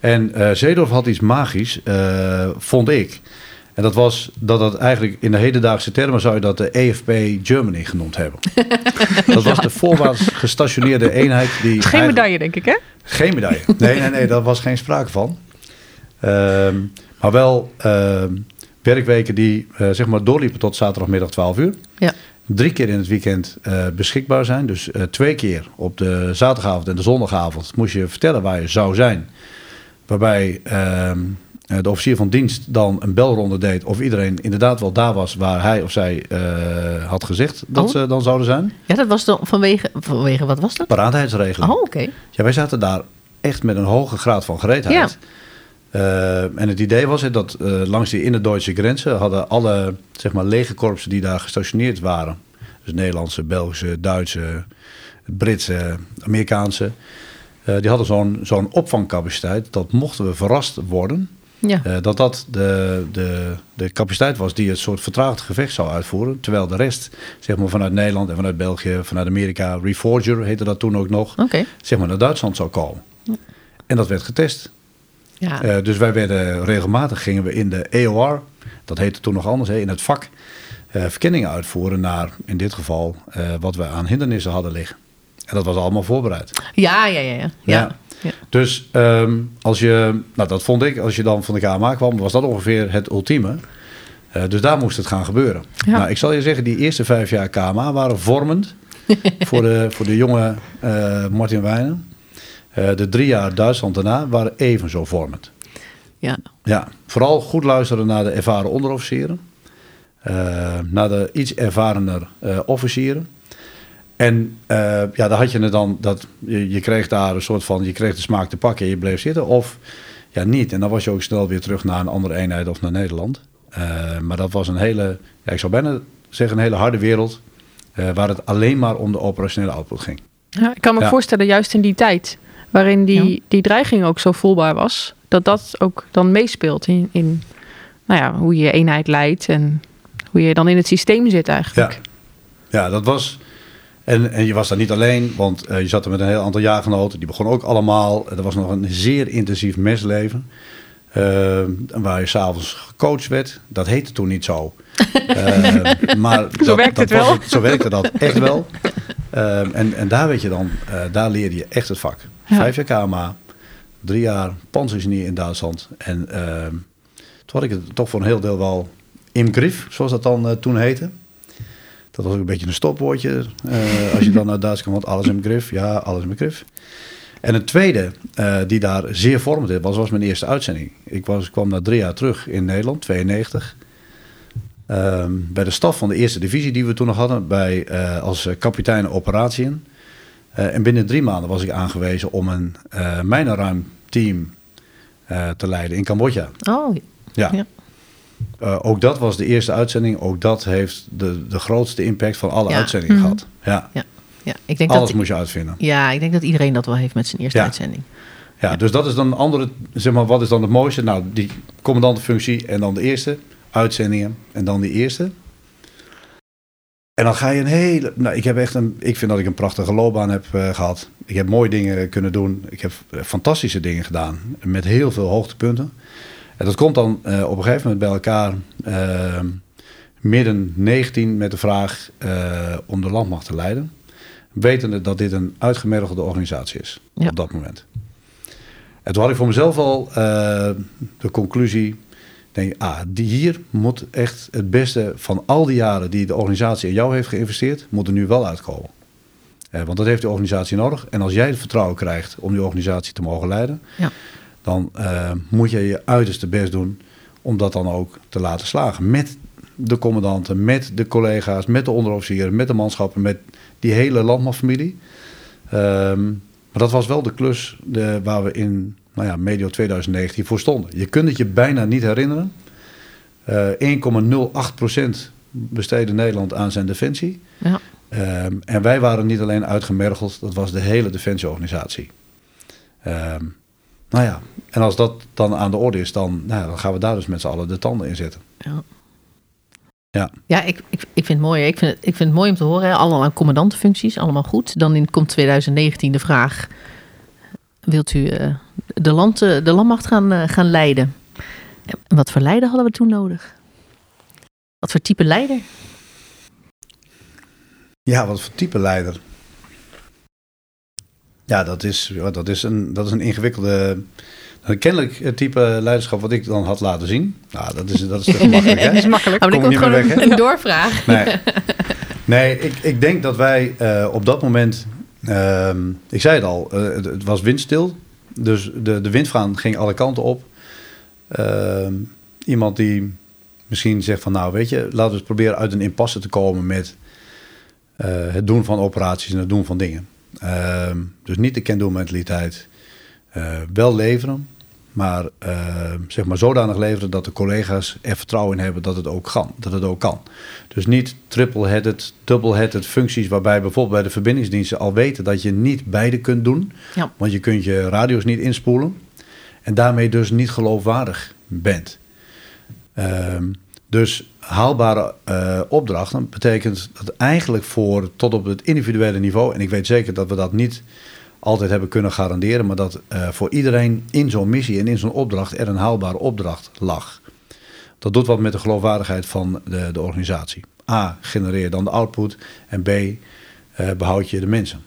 En eh Zeedorf had iets magisch, vond ik. En dat was dat dat eigenlijk in de hedendaagse termen zou je dat de EFP Germany genoemd hebben. dat was de voorwaarts gestationeerde eenheid die. Geen eigenlijk- medaille, denk ik, hè? Geen medaille. Nee, nee, nee, daar was geen sprake van. Ehm, maar wel ehm, werkweken die eh, zeg maar doorliepen tot zaterdagmiddag 12 uur. Ja. Drie keer in het weekend eh, beschikbaar zijn. Dus eh, twee keer op de zaterdagavond en de zondagavond moest je vertellen waar je zou zijn. Waarbij ehm, eh, de officier van dienst dan een belronde deed of iedereen inderdaad wel daar was waar hij of zij had gezegd dat Oh. ze dan zouden zijn. Ja, dat was dan vanwege, vanwege wat was dat? Paratheidsregeling. Oh, oké. Ja, wij zaten daar echt met een hoge graad van gereedheid. Eh, en het idee was hè, dat eh, langs die in-Duitse grenzen hadden alle zeg maar, legerkorpsen die daar gestationeerd waren. Dus Nederlandse, Belgische, Duitse, Britse, Amerikaanse. eh, die hadden zo'n zo'n opvangcapaciteit dat mochten we verrast worden. Ja. dat dat de, de, de capaciteit was die het soort vertraagd gevecht zou uitvoeren. Terwijl de rest, zeg maar vanuit Nederland en vanuit België, vanuit Amerika, Reforger heette dat toen ook nog zeg maar naar Duitsland zou komen. En dat werd getest. Ja. Eh, dus wij werden regelmatig gingen we in de EOR, dat heette toen nog anders, hè, in het vak, eh, verkenningen uitvoeren naar in dit geval eh, wat we aan hindernissen hadden liggen. En dat was allemaal voorbereid. ja, ja, ja, ja. ja. ja. Dus ehm, als je, nou dat vond ik, als je dan van de KMA kwam, was dat ongeveer het ultieme. Dus daar moest het gaan gebeuren. Ja. Nou, ik zal je zeggen, die eerste vijf jaar KMA waren vormend voor, de, voor de jonge Martin Wijnen. Eh, de drie jaar Duitsland daarna waren even zo vormend. ja. Ja, vooral goed luisteren naar de ervaren onderofficieren. eh, naar de iets ervarener eh, officieren. En eh, ja, daar had je het dan, dat, je, je kreeg daar een soort van, je kreeg de smaak te pakken en je bleef zitten. Of ja, niet. En dan was je ook snel weer terug naar een andere eenheid of naar Nederland. Maar dat was een hele, ja, ik zou bijna zeggen, een hele harde wereld. waar het alleen maar om de operationele output ging. Ja, ik kan me Ja. voorstellen, juist in die tijd, waarin die, Ja. die dreiging ook zo voelbaar was, dat dat ook dan meespeelt in, in nou ja, hoe je je eenheid leidt en hoe je dan in het systeem zit eigenlijk. Ja, ja dat was. En, en je was daar niet alleen, want eh, je zat er met een heel aantal jaargenoten. Die begonnen ook allemaal. Er was nog een zeer intensief mesleven. eh, waar je s'avonds gecoacht werd. Dat heette toen niet zo. Eh, maar dat, werkt dat het wel. zo werkte dat echt wel. En, en daar weet je dan, eh, daar leerde je echt het vak. Vijf jaar KMA, drie jaar panzergenie in Duitsland. En eh, toen had ik het toch voor een heel deel wel im griff, zoals dat dan eh, toen heette. Dat was ook een beetje een stopwoordje. eh, als je dan naar Duits kwam, want alles in grif. Ja, alles in grif. En een tweede eh, die daar zeer vormend was, was mijn eerste uitzending. Ik was, kwam na drie jaar terug in Nederland, 92. Ehm, bij de staf van de eerste divisie die we toen nog hadden, bij, als kapitein operatieën. Eh, en binnen drie maanden was ik aangewezen om een uh, mijnenruim team eh, te leiden in Cambodja. Oh, Ja. Ja. Eh, ook dat was de eerste uitzending. Ook dat heeft de, de grootste impact van alle Ja. uitzendingen Mhm. gehad. Ja, ja. Ik denk alles dat, moest je uitvinden. ja, ik denk dat iedereen dat wel heeft met zijn eerste Ja. uitzending. Ja, dus dat is dan een andere, zeg maar, wat is dan het mooiste? Nou, die commandantenfunctie en dan de eerste uitzendingen en dan die eerste. En dan ga je een hele, nou, ik heb echt een, ik vind dat ik een prachtige loopbaan heb eh, gehad. Ik heb mooie dingen kunnen doen. Ik heb eh, fantastische dingen gedaan met heel veel hoogtepunten. En dat komt dan eh, op een gegeven moment bij elkaar eh, midden 19 met de vraag eh, om de landmacht te leiden. Wetende dat dit een uitgemergelde organisatie is Ja. op dat moment. En toen had ik voor mezelf al eh, de conclusie. Denk, ah, die hier moet echt het beste van al die jaren die de organisatie in jou heeft geïnvesteerd, moet er nu wel uitkomen. Eh, want dat heeft de organisatie nodig. En als jij het vertrouwen krijgt om die organisatie te mogen leiden, Ja. dan eh, moet je je uiterste best doen om dat dan ook te laten slagen. Met de commandanten, met de collega's, met de onderofficieren, met de manschappen, met die hele landmachtfamilie. Ehm, maar dat was wel de klus de, waar we in nou ja, medio 2019 voor stonden. Je kunt het je bijna niet herinneren. Eh 1,08% besteedde Nederland aan zijn defensie. Ja. Ehm, en wij waren niet alleen uitgemergeld, dat was de hele defensieorganisatie. Ehm, nou ja, en als dat dan aan de orde is, dan, nou ja, dan gaan we daar dus met z'n allen de tanden in zetten. Ja. Ja. Ja, ik, ik, ik vind het mooi. Ik vind het, ik vind het mooi om te horen. hè. Allemaal aan commandantenfuncties, allemaal goed. Dan in, komt 2019 de vraag... Wilt u eh, de, land, eh, de landmacht gaan, eh, gaan leiden? En Wat voor leiden hadden we toen nodig? Wat voor type leider? Ja, wat voor type leider? Ja, dat is, ja, dat is, een, dat is een ingewikkelde... Een kennelijk het type leiderschap wat ik dan had laten zien. Nou, dat is, dat is te gemakkelijk, hè? Dat is makkelijk. Maar Kom ik wil niet meer gewoon weg, hè? een doorvraag. Nee, nee ik, ik denk dat wij eh, op dat moment... ehm, ik zei het al, het, het was windstil. Dus de, de windvaan ging alle kanten op. Ehm, iemand die misschien zegt van... nou, weet je, laten we eens proberen uit een impasse te komen... met eh, het doen van operaties en het doen van dingen. Ehm, dus niet de can-do mentaliteit. Eh, wel leveren, maar eh, zeg maar zodanig leveren dat de collega's er vertrouwen in hebben dat het ook kan. Dat het ook kan. Dus niet triple-headed, double-headed functies waarbij bijvoorbeeld bij de verbindingsdiensten al weten dat je niet beide kunt doen. Ja. Want je kunt je radio's niet inspoelen en daarmee dus niet geloofwaardig bent. Ehm, dus haalbare eh, opdrachten betekent dat eigenlijk voor tot op het individuele niveau, en ik weet zeker dat we dat niet altijd hebben kunnen garanderen, maar dat eh, voor iedereen in zo'n missie en in zo'n opdracht er een haalbare opdracht lag. Dat doet wat met de geloofwaardigheid van de, de organisatie. A, genereer dan de output en B, eh, behoud je de mensen.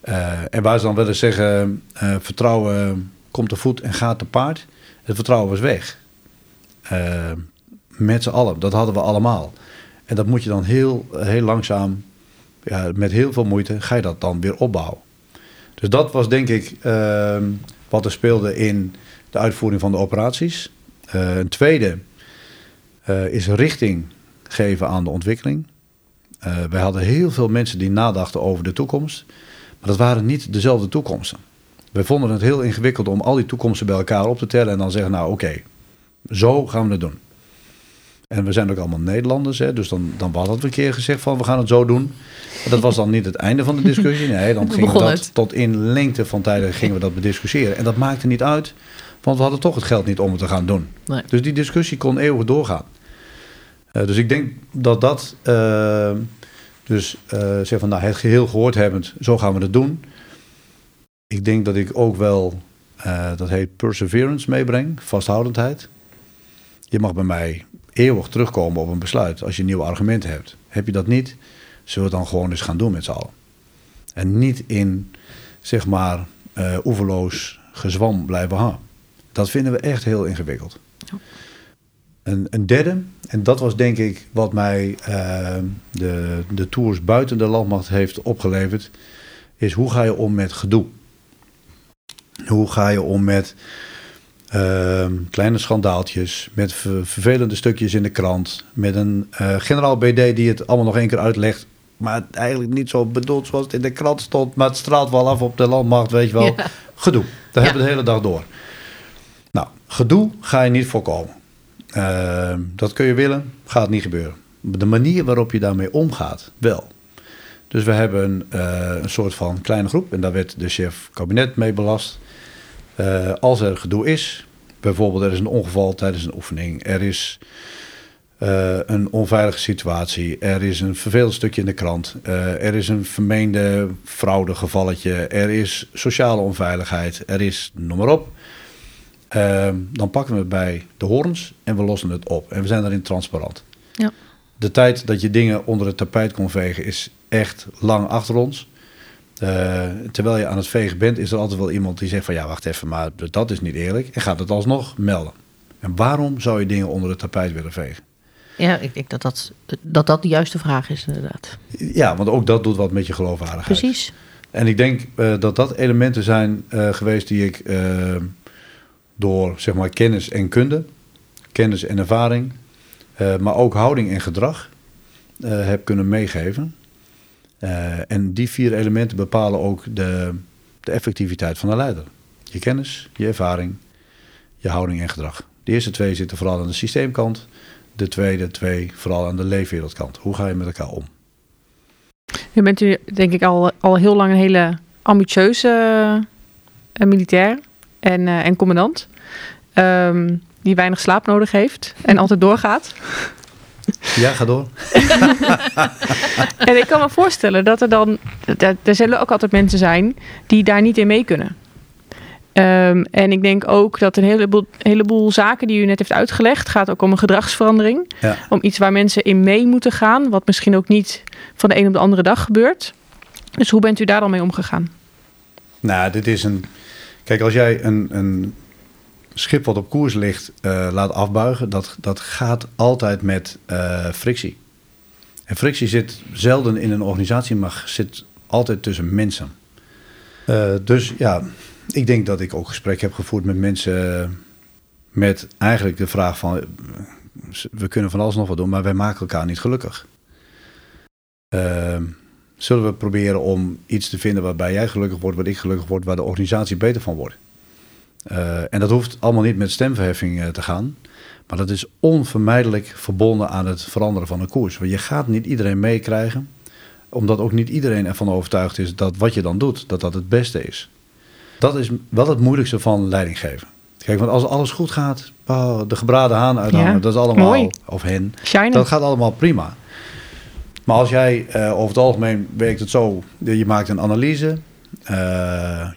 Eh, en waar ze dan willen zeggen, vertrouwen komt te voet en gaat te paard. Het vertrouwen was weg. Met z'n allen, dat hadden we allemaal. En dat moet je dan heel, heel langzaam, ja, met heel veel moeite, ga je dat dan weer opbouwen. Dus dat was denk ik ehm, wat er speelde in de uitvoering van de operaties. Eh, een tweede eh, is richting geven aan de ontwikkeling. Eh, wij hadden heel veel mensen die nadachten over de toekomst. Maar dat waren niet dezelfde toekomsten. Wij vonden het heel ingewikkeld om al die toekomsten bij elkaar op te tellen en dan zeggen, nou oké, zo gaan we het doen. En we zijn ook allemaal Nederlanders, hè, dus dan, dan hadden we een keer gezegd van we gaan het zo doen. Maar dat was dan niet het einde van de discussie. Nee, dan We gingen we begonnen dat het. tot in lengte van tijden gingen we dat bediscussiëren. En dat maakte niet uit, want we hadden toch het geld niet om het te gaan doen. Nee. Dus die discussie kon eeuwig doorgaan. Eh, dus ik denk dat dat, eh, dus eh, zeg van nou, het geheel gehoord hebbend, zo gaan we het doen. Ik denk dat ik ook wel, dat heet perseverance meebreng, vasthoudendheid. Je mag bij mij eeuwig terugkomen op een besluit als je nieuwe argumenten hebt. Heb je dat niet, zullen we het dan gewoon eens gaan doen met z'n allen. En niet in, zeg maar, eh oeverloos gezwam blijven hangen. Dat vinden we echt heel ingewikkeld. Een, een derde, en dat was denk ik wat mij eh, de, de tours buiten de landmacht heeft opgeleverd, is hoe ga je om met gedoe? Hoe ga je om met ehm, kleine schandaaltjes, met ver- vervelende stukjes in de krant, met een eh, generaal BD die het allemaal nog één keer uitlegt, maar eigenlijk niet zo bedoeld zoals het in de krant stond, maar het straalt wel af op de landmacht, weet je wel. Ja. Gedoe, daar Ja. hebben we de hele dag door. Nou, gedoe ga je niet voorkomen. Ehm, dat kun je willen, gaat niet gebeuren. De manier waarop je daarmee omgaat, wel. Dus we hebben eh, een soort van kleine groep en daar werd de chef kabinet mee belast. Eh, als er gedoe is, bijvoorbeeld er is een ongeval tijdens een oefening, er is eh, een onveilige situatie, er is een vervelend stukje in de krant, eh, er is een vermeende fraudegevalletje, er is sociale onveiligheid, er is, noem maar op. Dan pakken we het bij de horens en we lossen het op. En we zijn daarin transparant. Ja. De tijd dat je dingen onder het tapijt kon vegen is echt lang achter ons. Eh, terwijl je aan het vegen bent, is er altijd wel iemand die zegt van ja, wacht even, maar dat is niet eerlijk. En gaat het alsnog melden. En waarom zou je dingen onder het tapijt willen vegen? Ja, ik denk dat dat, dat dat de juiste vraag is, inderdaad. Ja, want ook dat doet wat met je geloofwaardigheid. Precies. En ik denk eh, dat dat elementen zijn eh, geweest die ik door zeg maar kennis en kunde, kennis en ervaring, maar ook houding en gedrag heb kunnen meegeven. Eh, en die vier elementen bepalen ook de, de effectiviteit van een leider. Je kennis, je ervaring, je houding en gedrag. De eerste twee zitten vooral aan de systeemkant. De tweede twee vooral aan de leefwereldkant. Hoe ga je met elkaar om? Nu bent u denk ik al, al heel lang een hele ambitieuze eh, militair en, eh, commandant. Ehm, die weinig slaap nodig heeft en altijd doorgaat. Ja, ga door. En ik kan me voorstellen dat er dan... Er zullen ook altijd mensen zijn die daar niet in mee kunnen. Ehm, en ik denk ook dat een heleboel, heleboel zaken die u net heeft uitgelegd, gaat ook om een gedragsverandering. Ja. Om iets waar mensen in mee moeten gaan, wat misschien ook niet van de een op de andere dag gebeurt. Dus hoe bent u daar dan mee omgegaan? Nou, dit is een. Kijk, als jij een, een schip wat op koers ligt eh, laat afbuigen, dat, dat gaat altijd met eh, frictie. En frictie zit zelden in een organisatie, maar zit altijd tussen mensen. Eh, dus ja, ik denk dat ik ook gesprek heb gevoerd met mensen met eigenlijk de vraag van, we kunnen van alles nog wat doen, maar wij maken elkaar niet gelukkig. Zullen we proberen om iets te vinden waarbij jij gelukkig wordt, waar ik gelukkig word, waar de organisatie beter van wordt? Eh, en dat hoeft allemaal niet met stemverheffing eh, te gaan. Maar dat is onvermijdelijk verbonden aan het veranderen van een koers. Want je gaat niet iedereen meekrijgen. Omdat ook niet iedereen ervan overtuigd is dat wat je dan doet, dat dat het beste is. Dat is wel het moeilijkste van leiding geven. Kijk, want als alles goed gaat, oh, de gebraden haan uithangen, Ja, dat is allemaal, mooi. of hen, dat gaat allemaal prima. Maar als jij eh, over het algemeen werkt het zo, je maakt een analyse,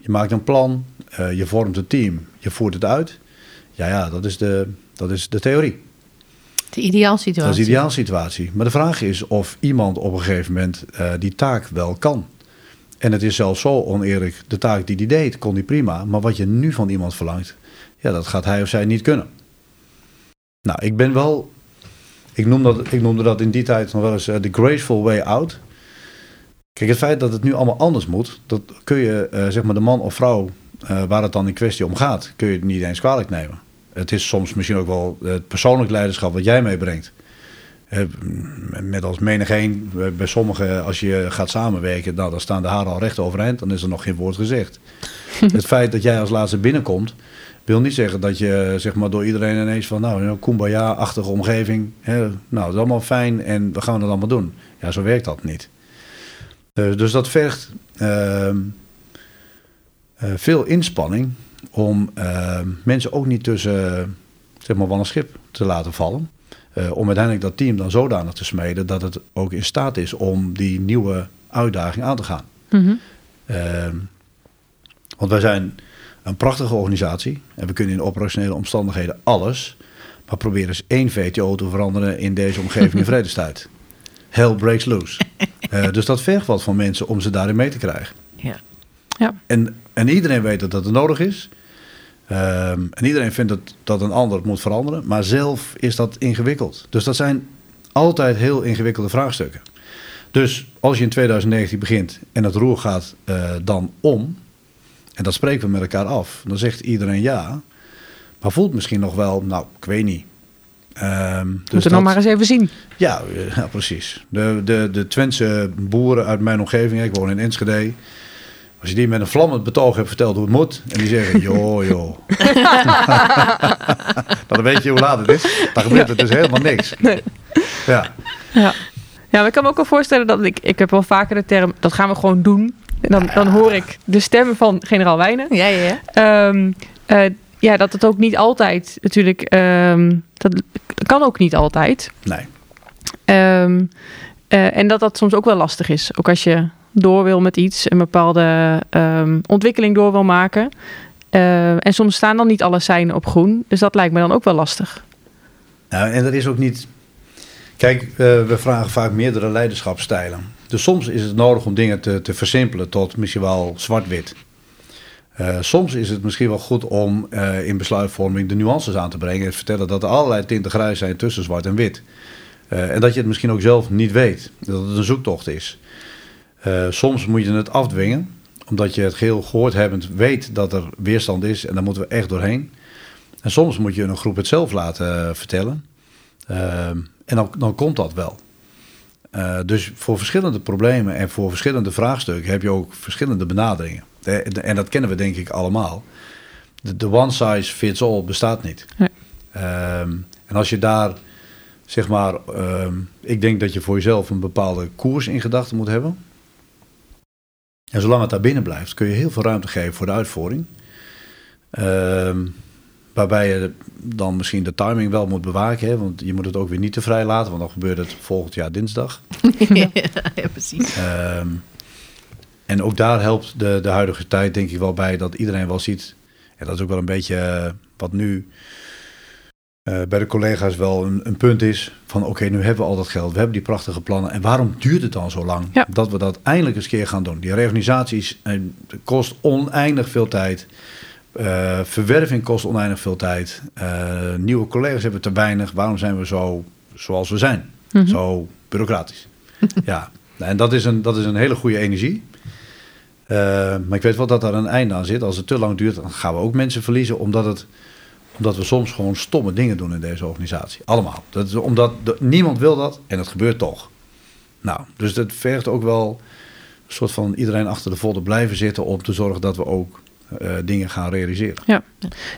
je maakt een plan, eh, je vormt een team, je voert het uit. Ja, ja, dat is de, dat is de theorie. De ideaalsituatie. Dat is de ideaalsituatie. Maar de vraag is of iemand op een gegeven moment eh, die taak wel kan. En het is zelfs zo oneerlijk, de taak die die deed, kon die prima. Maar wat je nu van iemand verlangt, ja, dat gaat hij of zij niet kunnen. Nou, ik ben wel, ik, noem dat, ik noemde dat in die tijd nog wel eens de graceful way out. Kijk, het feit dat het nu allemaal anders moet, dat kun je, eh, zeg maar, de man of vrouw eh, waar het dan in kwestie om gaat, kun je het niet eens kwalijk nemen. Het is soms misschien ook wel het persoonlijk leiderschap wat jij meebrengt. Eh, Met als menigeen, bij- bij sommigen, als je gaat samenwerken, nou, dan staan de haren al recht overeind, dan is er nog geen woord gezegd. het feit dat jij als laatste binnenkomt, wil niet zeggen dat je zeg maar, door iedereen ineens van, nou, een kumbaya-achtige omgeving, hè, nou, dat is allemaal fijn en we gaan het allemaal doen. Ja, zo werkt dat niet. Eh, dus dat vergt ehm, eh, veel inspanning om ehm, mensen ook niet tussen zeg maar, wal en schip te laten vallen. Eh, om uiteindelijk dat team dan zodanig te smeden dat het ook in staat is om die nieuwe uitdaging aan te gaan. Mhm. Ehm, want wij zijn een prachtige organisatie en we kunnen in operationele omstandigheden alles. Maar probeer eens één VTO te veranderen in deze omgeving in vredestijd. Hell breaks loose. Eh, dus dat vergt wat van mensen om ze daarin mee te krijgen. Ja. Ja. En, en iedereen weet dat dat er nodig is. Ehm, en iedereen vindt dat, dat een ander het moet veranderen. Maar zelf is dat ingewikkeld. Dus dat zijn altijd heel ingewikkelde vraagstukken. Dus als je in 2019 begint en het roer gaat eh, dan om. En dat spreken we met elkaar af. Dan zegt iedereen ja. Maar voelt misschien nog wel, nou, ik weet niet. Ehm, dus Moeten we dat- nog maar eens even zien. ja, eh, ja, precies. De, de, de Twentse boeren uit mijn omgeving, ik woon in Enschede. Als je die met een vlammend betoog hebt verteld hoe het moet. En die zeggen, joh, joh. dan weet je hoe laat het is. Dan gebeurt er dus helemaal niks. Nee. Ja, Ja. ja, maar ik kan me ook wel voorstellen dat ik... Ik heb wel vaker de term, dat gaan we gewoon doen. En dan, dan hoor ik de stem van generaal Wijnen. Ja, ja, ja. Ehm, eh, ja, dat het ook niet altijd natuurlijk... ehm, dat kan ook niet altijd. nee. Ehm, eh, en dat dat soms ook wel lastig is. Ook als je door wil met iets, een bepaalde ehm, ontwikkeling door wil maken. Eh, en soms staan dan niet alle seinen op groen. Dus dat lijkt me dan ook wel lastig. Nou, en dat is ook niet... Kijk, eh, we vragen vaak meerdere leiderschapsstijlen. Dus soms is het nodig om dingen te, te versimpelen tot misschien wel zwart-wit. Eh, soms is het misschien wel goed om eh, in besluitvorming de nuances aan te brengen. En vertellen dat er allerlei tinten grijs zijn tussen zwart en wit. Eh, en dat je het misschien ook zelf niet weet. Dat het een zoektocht is. Soms moet je het afdwingen. Omdat je het geheel gehoord hebbend weet dat er weerstand is. En daar moeten we echt doorheen. En soms moet je een groep het zelf laten vertellen. En dan, dan komt dat wel. Dus voor verschillende problemen en voor verschillende vraagstukken heb je ook verschillende benaderingen. Eh, en dat kennen we denk ik allemaal. De, de one size fits all bestaat niet. Nee. Ehm, en als je daar, zeg maar, ehm, ik denk dat je voor jezelf een bepaalde koers in gedachten moet hebben. En zolang het daar binnen blijft, kun je heel veel ruimte geven voor de uitvoering. Ehm, waarbij je dan misschien de timing wel moet bewaken. Hè? Want je moet het ook weer niet te vrij laten, want dan gebeurt het volgend jaar dinsdag. ja, ja, precies. Ehm, en ook daar helpt de, de huidige tijd denk ik wel bij dat iedereen wel ziet. En dat is ook wel een beetje eh, wat nu eh, bij de collega's wel een, een punt is. Van oké, nu hebben we al dat geld, we hebben die prachtige plannen. En waarom duurt het dan zo lang Ja. dat we dat eindelijk eens keer gaan doen? Die reorganisaties eh, kost oneindig veel tijd. Verwerving kost oneindig veel tijd. Nieuwe collega's hebben te weinig. Waarom zijn we zo zoals we zijn? Mhm. Zo bureaucratisch. ja, en dat is een, dat is een hele goede energie. Eh, maar ik weet wel dat daar een einde aan zit. Als het te lang duurt, dan gaan we ook mensen verliezen. Omdat, het, omdat we soms gewoon stomme dingen doen in deze organisatie. Allemaal. Dat is omdat niemand wil dat en het gebeurt toch. Nou, dus dat vergt ook wel een soort van iedereen achter de volle blijven zitten. Om te zorgen dat we ook eh, dingen gaan realiseren. Nou,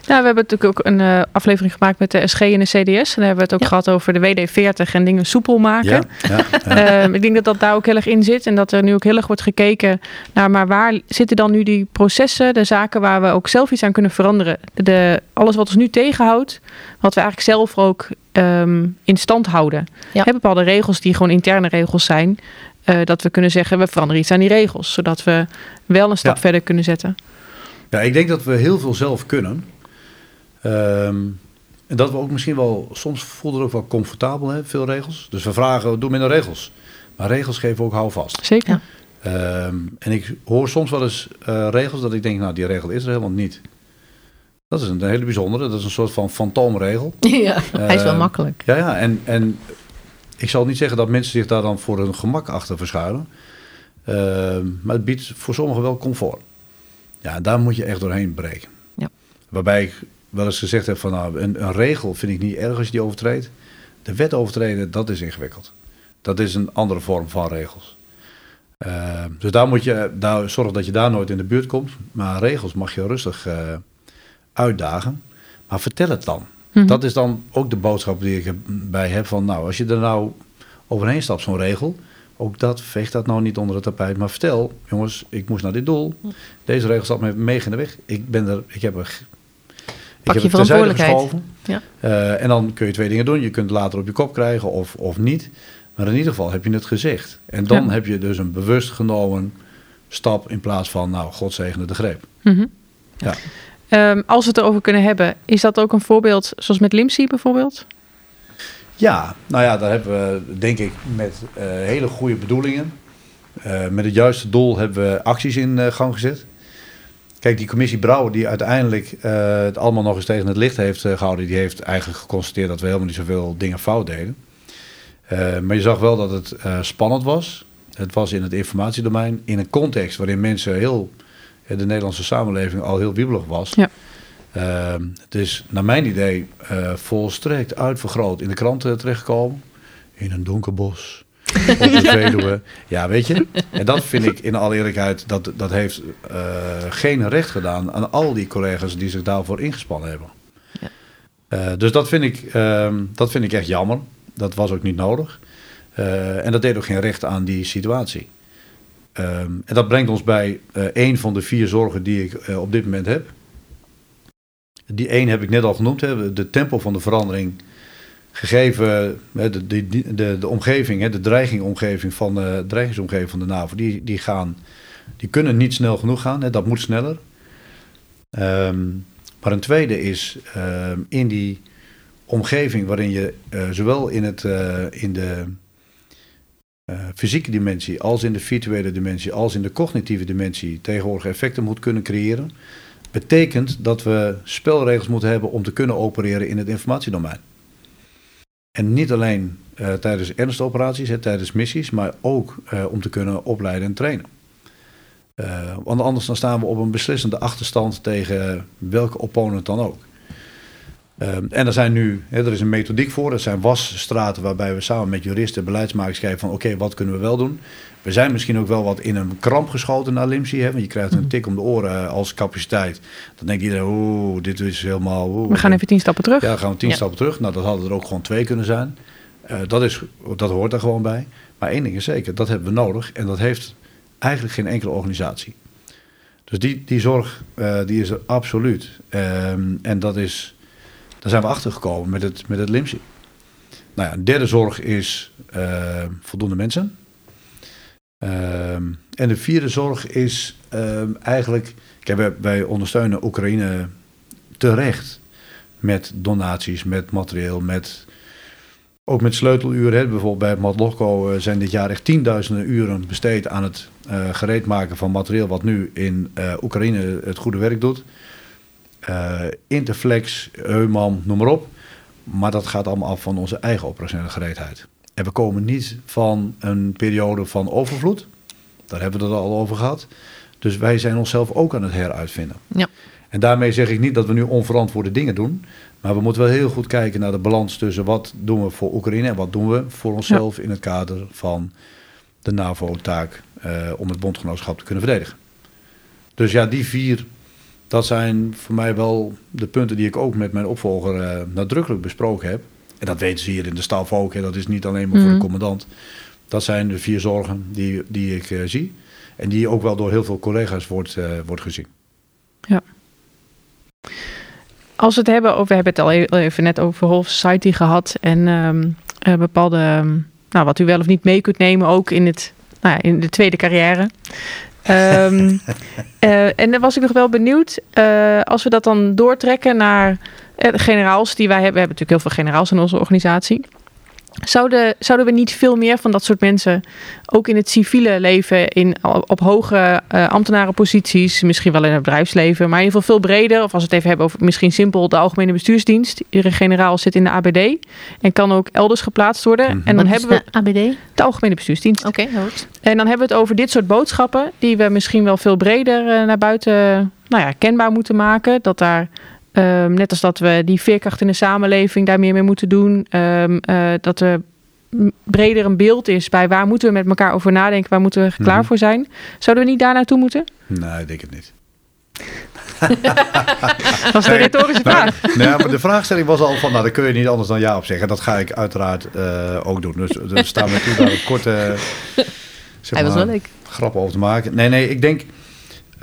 we hebben natuurlijk ook een eh, aflevering gemaakt met de SG en de CDS. En daar hebben we het ook Ja. gehad over de WD-40 en dingen soepel maken. Ja, ja, ja. Ehm, ik denk dat dat daar ook heel erg in zit. En dat er nu ook heel erg wordt gekeken naar... maar waar zitten dan nu die processen, de zaken waar we ook zelf iets aan kunnen veranderen? De, alles wat ons nu tegenhoudt, wat we eigenlijk zelf ook ehm, in stand houden. Ja. Hebben bepaalde regels die gewoon interne regels zijn... eh, dat we kunnen zeggen, we veranderen iets aan die regels. Zodat we wel een stap Ja. verder kunnen zetten. Ja, ik denk dat we heel veel zelf kunnen. Ehm, en dat we ook misschien wel, soms voelden we ook wel comfortabel, hè, veel regels. Dus we vragen, doe minder regels. Maar regels geven ook houvast. Zeker. Ehm, en ik hoor soms wel eens eh, regels dat ik denk, nou die regel is er helemaal niet. Dat is een hele bijzondere, dat is een soort van fantoomregel. ja, hij is wel Eh, makkelijk. Ja, ja, en, en ik zal niet zeggen dat mensen zich daar dan voor hun gemak achter verschuilen. Ehm, maar het biedt voor sommigen wel comfort. Ja, daar moet je echt doorheen breken. Ja. Waarbij ik wel eens gezegd heb van nou, een, een regel vind ik niet erg als je die overtreedt. De wet overtreden, dat is ingewikkeld. Dat is een andere vorm van regels. Ehm, dus daar moet je daar, zorgen dat je daar nooit in de buurt komt. Maar regels mag je rustig eh, uitdagen. Maar vertel het dan. Mhm. Dat is dan ook de boodschap die ik erbij heb van, nou, als je er nou overheen stapt, zo'n regel, ook dat, veeg dat nou niet onder het tapijt, maar vertel, jongens, ik moest naar dit doel. Deze regel staat me mee in de weg. Ik ben er, ik heb er, ik Pak heb je verantwoordelijkheid. Ja. Eh, en dan kun je twee dingen doen. Je kunt het later op je kop krijgen of, of niet. Maar in ieder geval heb je het gezegd. En dan Ja. heb je dus een bewust genomen stap in plaats van, nou, God zegene de greep. Mhm. Ja. Ehm, als we het erover kunnen hebben, is dat ook een voorbeeld zoals met Limsi bijvoorbeeld? Ja, nou ja, daar hebben we denk ik met eh, hele goede bedoelingen. eh, met het juiste doel hebben we acties in eh, gang gezet. Kijk, die commissie Brouwer die uiteindelijk het allemaal nog eens tegen het licht heeft eh, gehouden, die heeft eigenlijk geconstateerd dat we helemaal niet zoveel dingen fout deden. Maar je zag wel dat het spannend was. Het was in het informatiedomein, in een context waarin mensen heel, de Nederlandse samenleving al heel wiebelig was. Ja. Ehm, het is naar mijn idee eh, volstrekt uitvergroot in de kranten terechtgekomen. In een donker bos. op de Veluwe. Ja, weet je. En dat vind ik in alle eerlijkheid, dat, dat heeft eh, geen recht gedaan aan al die collega's die zich daarvoor ingespannen hebben. Ja. Eh, dus dat vind, ik, ehm, dat vind ik echt jammer. Dat was ook niet nodig. En dat deed ook geen recht aan die situatie. Ehm, en dat brengt ons bij een van de vier zorgen die ik op dit moment heb. Die één heb ik net al genoemd. Hè, de tempo van de verandering. Gegeven hè, de, de, de, omgeving, hè, de dreigingomgeving van, eh, dreigingsomgeving van de NAVO. Die, die, gaan, die kunnen niet snel genoeg gaan. Hè, dat moet sneller. Ehm, maar een tweede is ehm, in die omgeving waarin je eh, zowel in, het, eh, in de fysieke dimensie als in de virtuele dimensie als in de cognitieve dimensie tegenwoordig effecten moet kunnen creëren, betekent dat we spelregels moeten hebben om te kunnen opereren in het informatiedomein. En niet alleen eh, tijdens ernstoperaties, hè, tijdens missies, maar ook eh, om te kunnen opleiden en trainen. Eh, want anders dan staan we op een beslissende achterstand tegen welke opponent dan ook. Um, en er zijn nu, er is een methodiek voor, er zijn wasstraten waarbij we samen met juristen en beleidsmakers kijken van oké, wat kunnen we wel doen? We zijn misschien ook wel wat in een kramp geschoten naar Limsi, hè, want je krijgt een tik om de oren als capaciteit. Dan denkt iedereen, oeh, dit is helemaal... oeh. We gaan even tien stappen terug. Ja, gaan we tien Ja. stappen terug. Nou, dat hadden er ook gewoon twee kunnen zijn. Eh, dat, is, dat hoort er gewoon bij. Maar één ding is zeker, dat hebben we nodig. En dat heeft eigenlijk geen enkele organisatie. Dus die, die zorg, eh, die is er absoluut. Ehm, en dat is, daar zijn we achter gekomen met het, met het LIMSI. Nou ja, een derde zorg is eh, voldoende mensen. Ehm, en de vierde zorg is ehm, eigenlijk... Kijk, wij, ondersteunen Oekraïne terecht met donaties, met materieel, met, ook met sleuteluren. Hè. Bijvoorbeeld bij Matlogco uh, zijn dit jaar echt tienduizenden uren besteed aan het uh, gereed maken van materieel wat nu in uh, Oekraïne het goede werk doet. Interflex, Eumam, noem maar op. Maar dat gaat allemaal af van onze eigen operationele gereedheid. En we komen niet van een periode van overvloed. Daar hebben we het al over gehad. Dus wij zijn onszelf ook aan het heruitvinden. Ja. En daarmee zeg ik niet dat we nu onverantwoorde dingen doen. Maar we moeten wel heel goed kijken naar de balans tussen wat doen we voor Oekraïne en wat doen we voor onszelf in het kader van de NAVO-taak uh, om het bondgenootschap te kunnen verdedigen. Dus ja, die vier, dat zijn voor mij wel de punten die ik ook met mijn opvolger uh, nadrukkelijk besproken heb. En dat weten ze hier in de staf ook, hè. dat is niet alleen maar voor de commandant. Dat zijn de vier zorgen die, die ik uh, zie. En die ook wel door heel veel collega's wordt, wordt gezien. Ja. Als we het hebben over, we hebben het al even net over Whole Society gehad en um, uh, bepaalde, um, nou, wat u wel of niet mee kunt nemen, ook in, het, nou ja, in de tweede carrière. Um, uh, en dan was ik nog wel benieuwd, uh, als we dat dan doortrekken naar de generaals die wij hebben. We hebben natuurlijk heel veel generaals in onze organisatie. Zouden, zouden we niet veel meer van dat soort mensen ook in het civiele leven, in, op hoge uh, ambtenarenposities, misschien wel in het bedrijfsleven, maar in ieder geval veel breder, of als we het even hebben over misschien simpel de Algemene Bestuursdienst. Iedere generaal zit in de ABD en kan ook elders geplaatst worden. Mm -hmm. En dan Wat hebben is we de ABD? de Algemene Bestuursdienst. Oké, okay, goed. En dan hebben we het over dit soort boodschappen die we misschien wel veel breder uh, naar buiten nou ja, kenbaar moeten maken. Dat daar Um, net als dat we die veerkracht in de samenleving daar meer mee moeten doen. Um, uh, dat er breder een beeld is bij waar moeten we met elkaar over nadenken, waar moeten we klaar Mhm. mm-hmm. voor zijn. Zouden we niet daar naartoe moeten? Nee, ik denk het niet. Dat is de retorische vraag. Nou, nee, maar de vraagstelling was al van, nou, daar kun je niet anders dan ja op zeggen. Dat ga ik uiteraard uh, ook doen. Dus er staan me toe daar een korte zeg Hij was maar, wel leuk. grappen over te maken. Nee, nee, ik denk...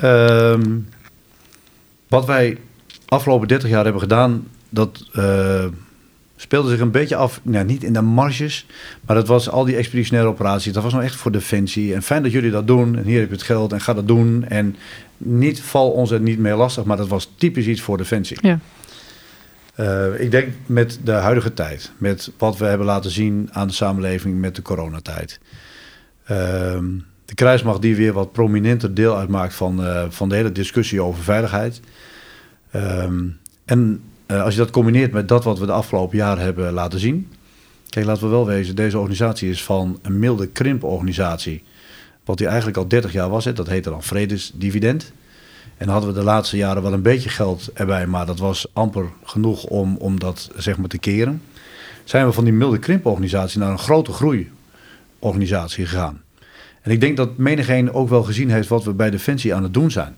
Um, wat wij afgelopen 30 jaar hebben gedaan, dat uh, speelde zich een beetje af, nou, niet in de marges, maar dat was al die expeditionaire operaties. Dat was nou echt voor Defensie. En fijn dat jullie dat doen. En hier heb je het geld en ga dat doen. En niet val ons het niet meer lastig, maar dat was typisch iets voor Defensie. Ja. Uh, ik denk met de huidige tijd, met wat we hebben laten zien aan de samenleving met de coronatijd. Uh, de krijgsmacht die weer wat prominenter deel uitmaakt van, uh, van de hele discussie over veiligheid. Um, en uh, als je dat combineert met dat wat we de afgelopen jaren hebben laten zien. Kijk, laten we wel wezen, deze organisatie is van een milde krimporganisatie. Wat die eigenlijk al 30 jaar was, hè, dat heette dan vredesdividend. En hadden we de laatste jaren wel een beetje geld erbij, maar dat was amper genoeg om, om dat zeg maar te keren. Zijn we van die milde krimporganisatie naar een grote groeiorganisatie gegaan. En ik denk dat menigeen ook wel gezien heeft wat we bij Defensie aan het doen zijn.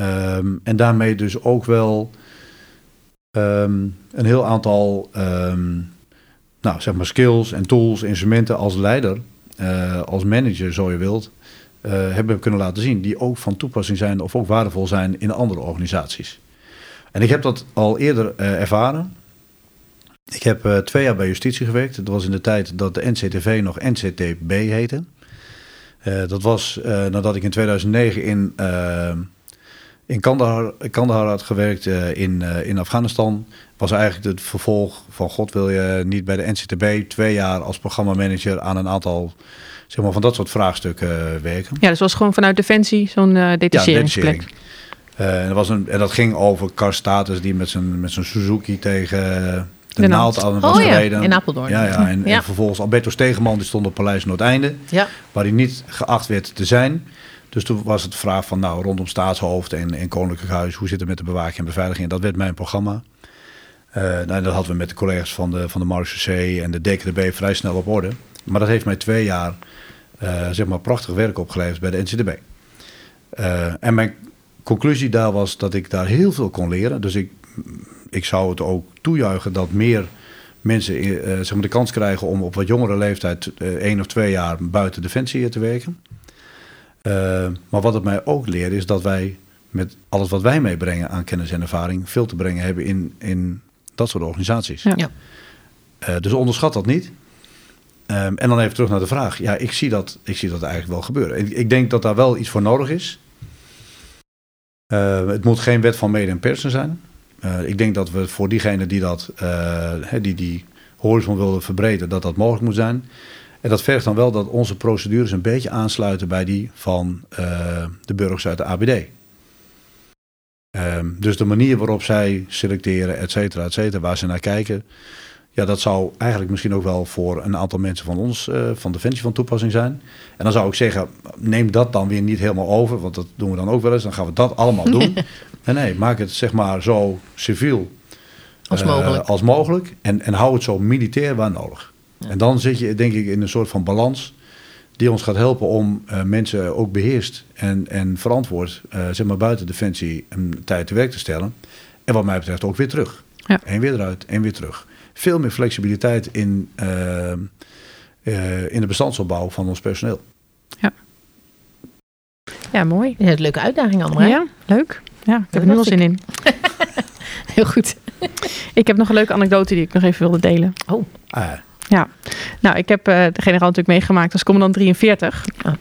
Um, en daarmee dus ook wel um, een heel aantal um, nou, zeg maar skills en tools, instrumenten als leider, uh, als manager zo je wilt, uh, hebben kunnen laten zien. Die ook van toepassing zijn of ook waardevol zijn in andere organisaties. En ik heb dat al eerder uh, ervaren. Ik heb twee jaar bij justitie gewerkt. Dat was in de tijd dat de NCTV nog NCTB heette. Dat was nadat ik in 2009 in, in Kandahar, Kandahar had gewerkt uh, in, uh, in Afghanistan. Was eigenlijk het vervolg van God wil je niet bij de NCTB twee jaar als programmamanager aan een aantal zeg maar, van dat soort vraagstukken werken. Ja, dus was gewoon vanuit Defensie zo'n uh, detacheringsplek. Ja, en, dat was een, en dat ging over Car Status die met zijn, met zijn Suzuki tegen de, de naald aan was oh, gereden. Ja, in Apeldoorn. Ja, ja. En, ja. en vervolgens Alberto Stegeman die stond op Paleis Noordeinde. Ja. Waar hij niet geacht werd te zijn. Dus toen was het de vraag van nou rondom staatshoofd en, en koninklijk huis. Hoe zit het met de bewaking en beveiliging? Dat werd mijn programma. Uh, nou, dat hadden we met de collega's van de, van de Marechaussee en de DKDB vrij snel op orde. Maar dat heeft mij twee jaar uh, zeg maar prachtig werk opgeleverd bij de NCDB. Uh, en mijn conclusie daar was dat ik daar heel veel kon leren. Dus ik, ik zou het ook toejuichen dat meer mensen zeg maar de kans krijgen om op wat jongere leeftijd één of twee jaar buiten Defensie te werken. Uh, maar wat het mij ook leert is dat wij met alles wat wij meebrengen aan kennis en ervaring veel te brengen hebben in, in dat soort organisaties. Ja. Ja. Uh, dus onderschat dat niet. Um, en dan even terug naar de vraag. Ja, ik zie dat, ik zie dat eigenlijk wel gebeuren. Ik, ik denk dat daar wel iets voor nodig is. Uh, het moet geen wet van mede en persen zijn. Eh, ik denk dat we voor diegenen die dat, eh, hè, die, die horizon willen verbreden, dat dat mogelijk moet zijn. En dat vergt dan wel dat onze procedures een beetje aansluiten bij die van eh, de burgers uit de ABD. Ehm, dus de manier waarop zij selecteren, et cetera, et cetera, waar ze naar kijken, ja, dat zou eigenlijk misschien ook wel voor een aantal mensen van ons, eh, van Defensie, van toepassing zijn. En dan zou ik zeggen, neem dat dan weer niet helemaal over, want dat doen we dan ook wel eens. Dan gaan we dat allemaal doen. en nee, maak het zeg maar zo civiel Als eh, mogelijk. als mogelijk en, en hou het zo militair waar nodig. En dan zit je denk ik in een soort van balans die ons gaat helpen om eh, mensen ook beheerst en, en verantwoord, eh, zeg maar buiten Defensie, een tijd te werk te stellen. En wat mij betreft ook weer terug. Ja. En weer eruit en weer terug. Veel meer flexibiliteit in, eh, eh, in de bestandsopbouw van ons personeel. Ja, mooi. Ja, een leuke uitdaging allemaal. Ja, leuk. Ja, ik heb er nu al zin in. Heel goed. Ik heb nog een leuke anekdote die ik nog even wilde delen. Oh, Ah, Nou, ik heb eh, de generaal natuurlijk meegemaakt als commandant 43. Ah.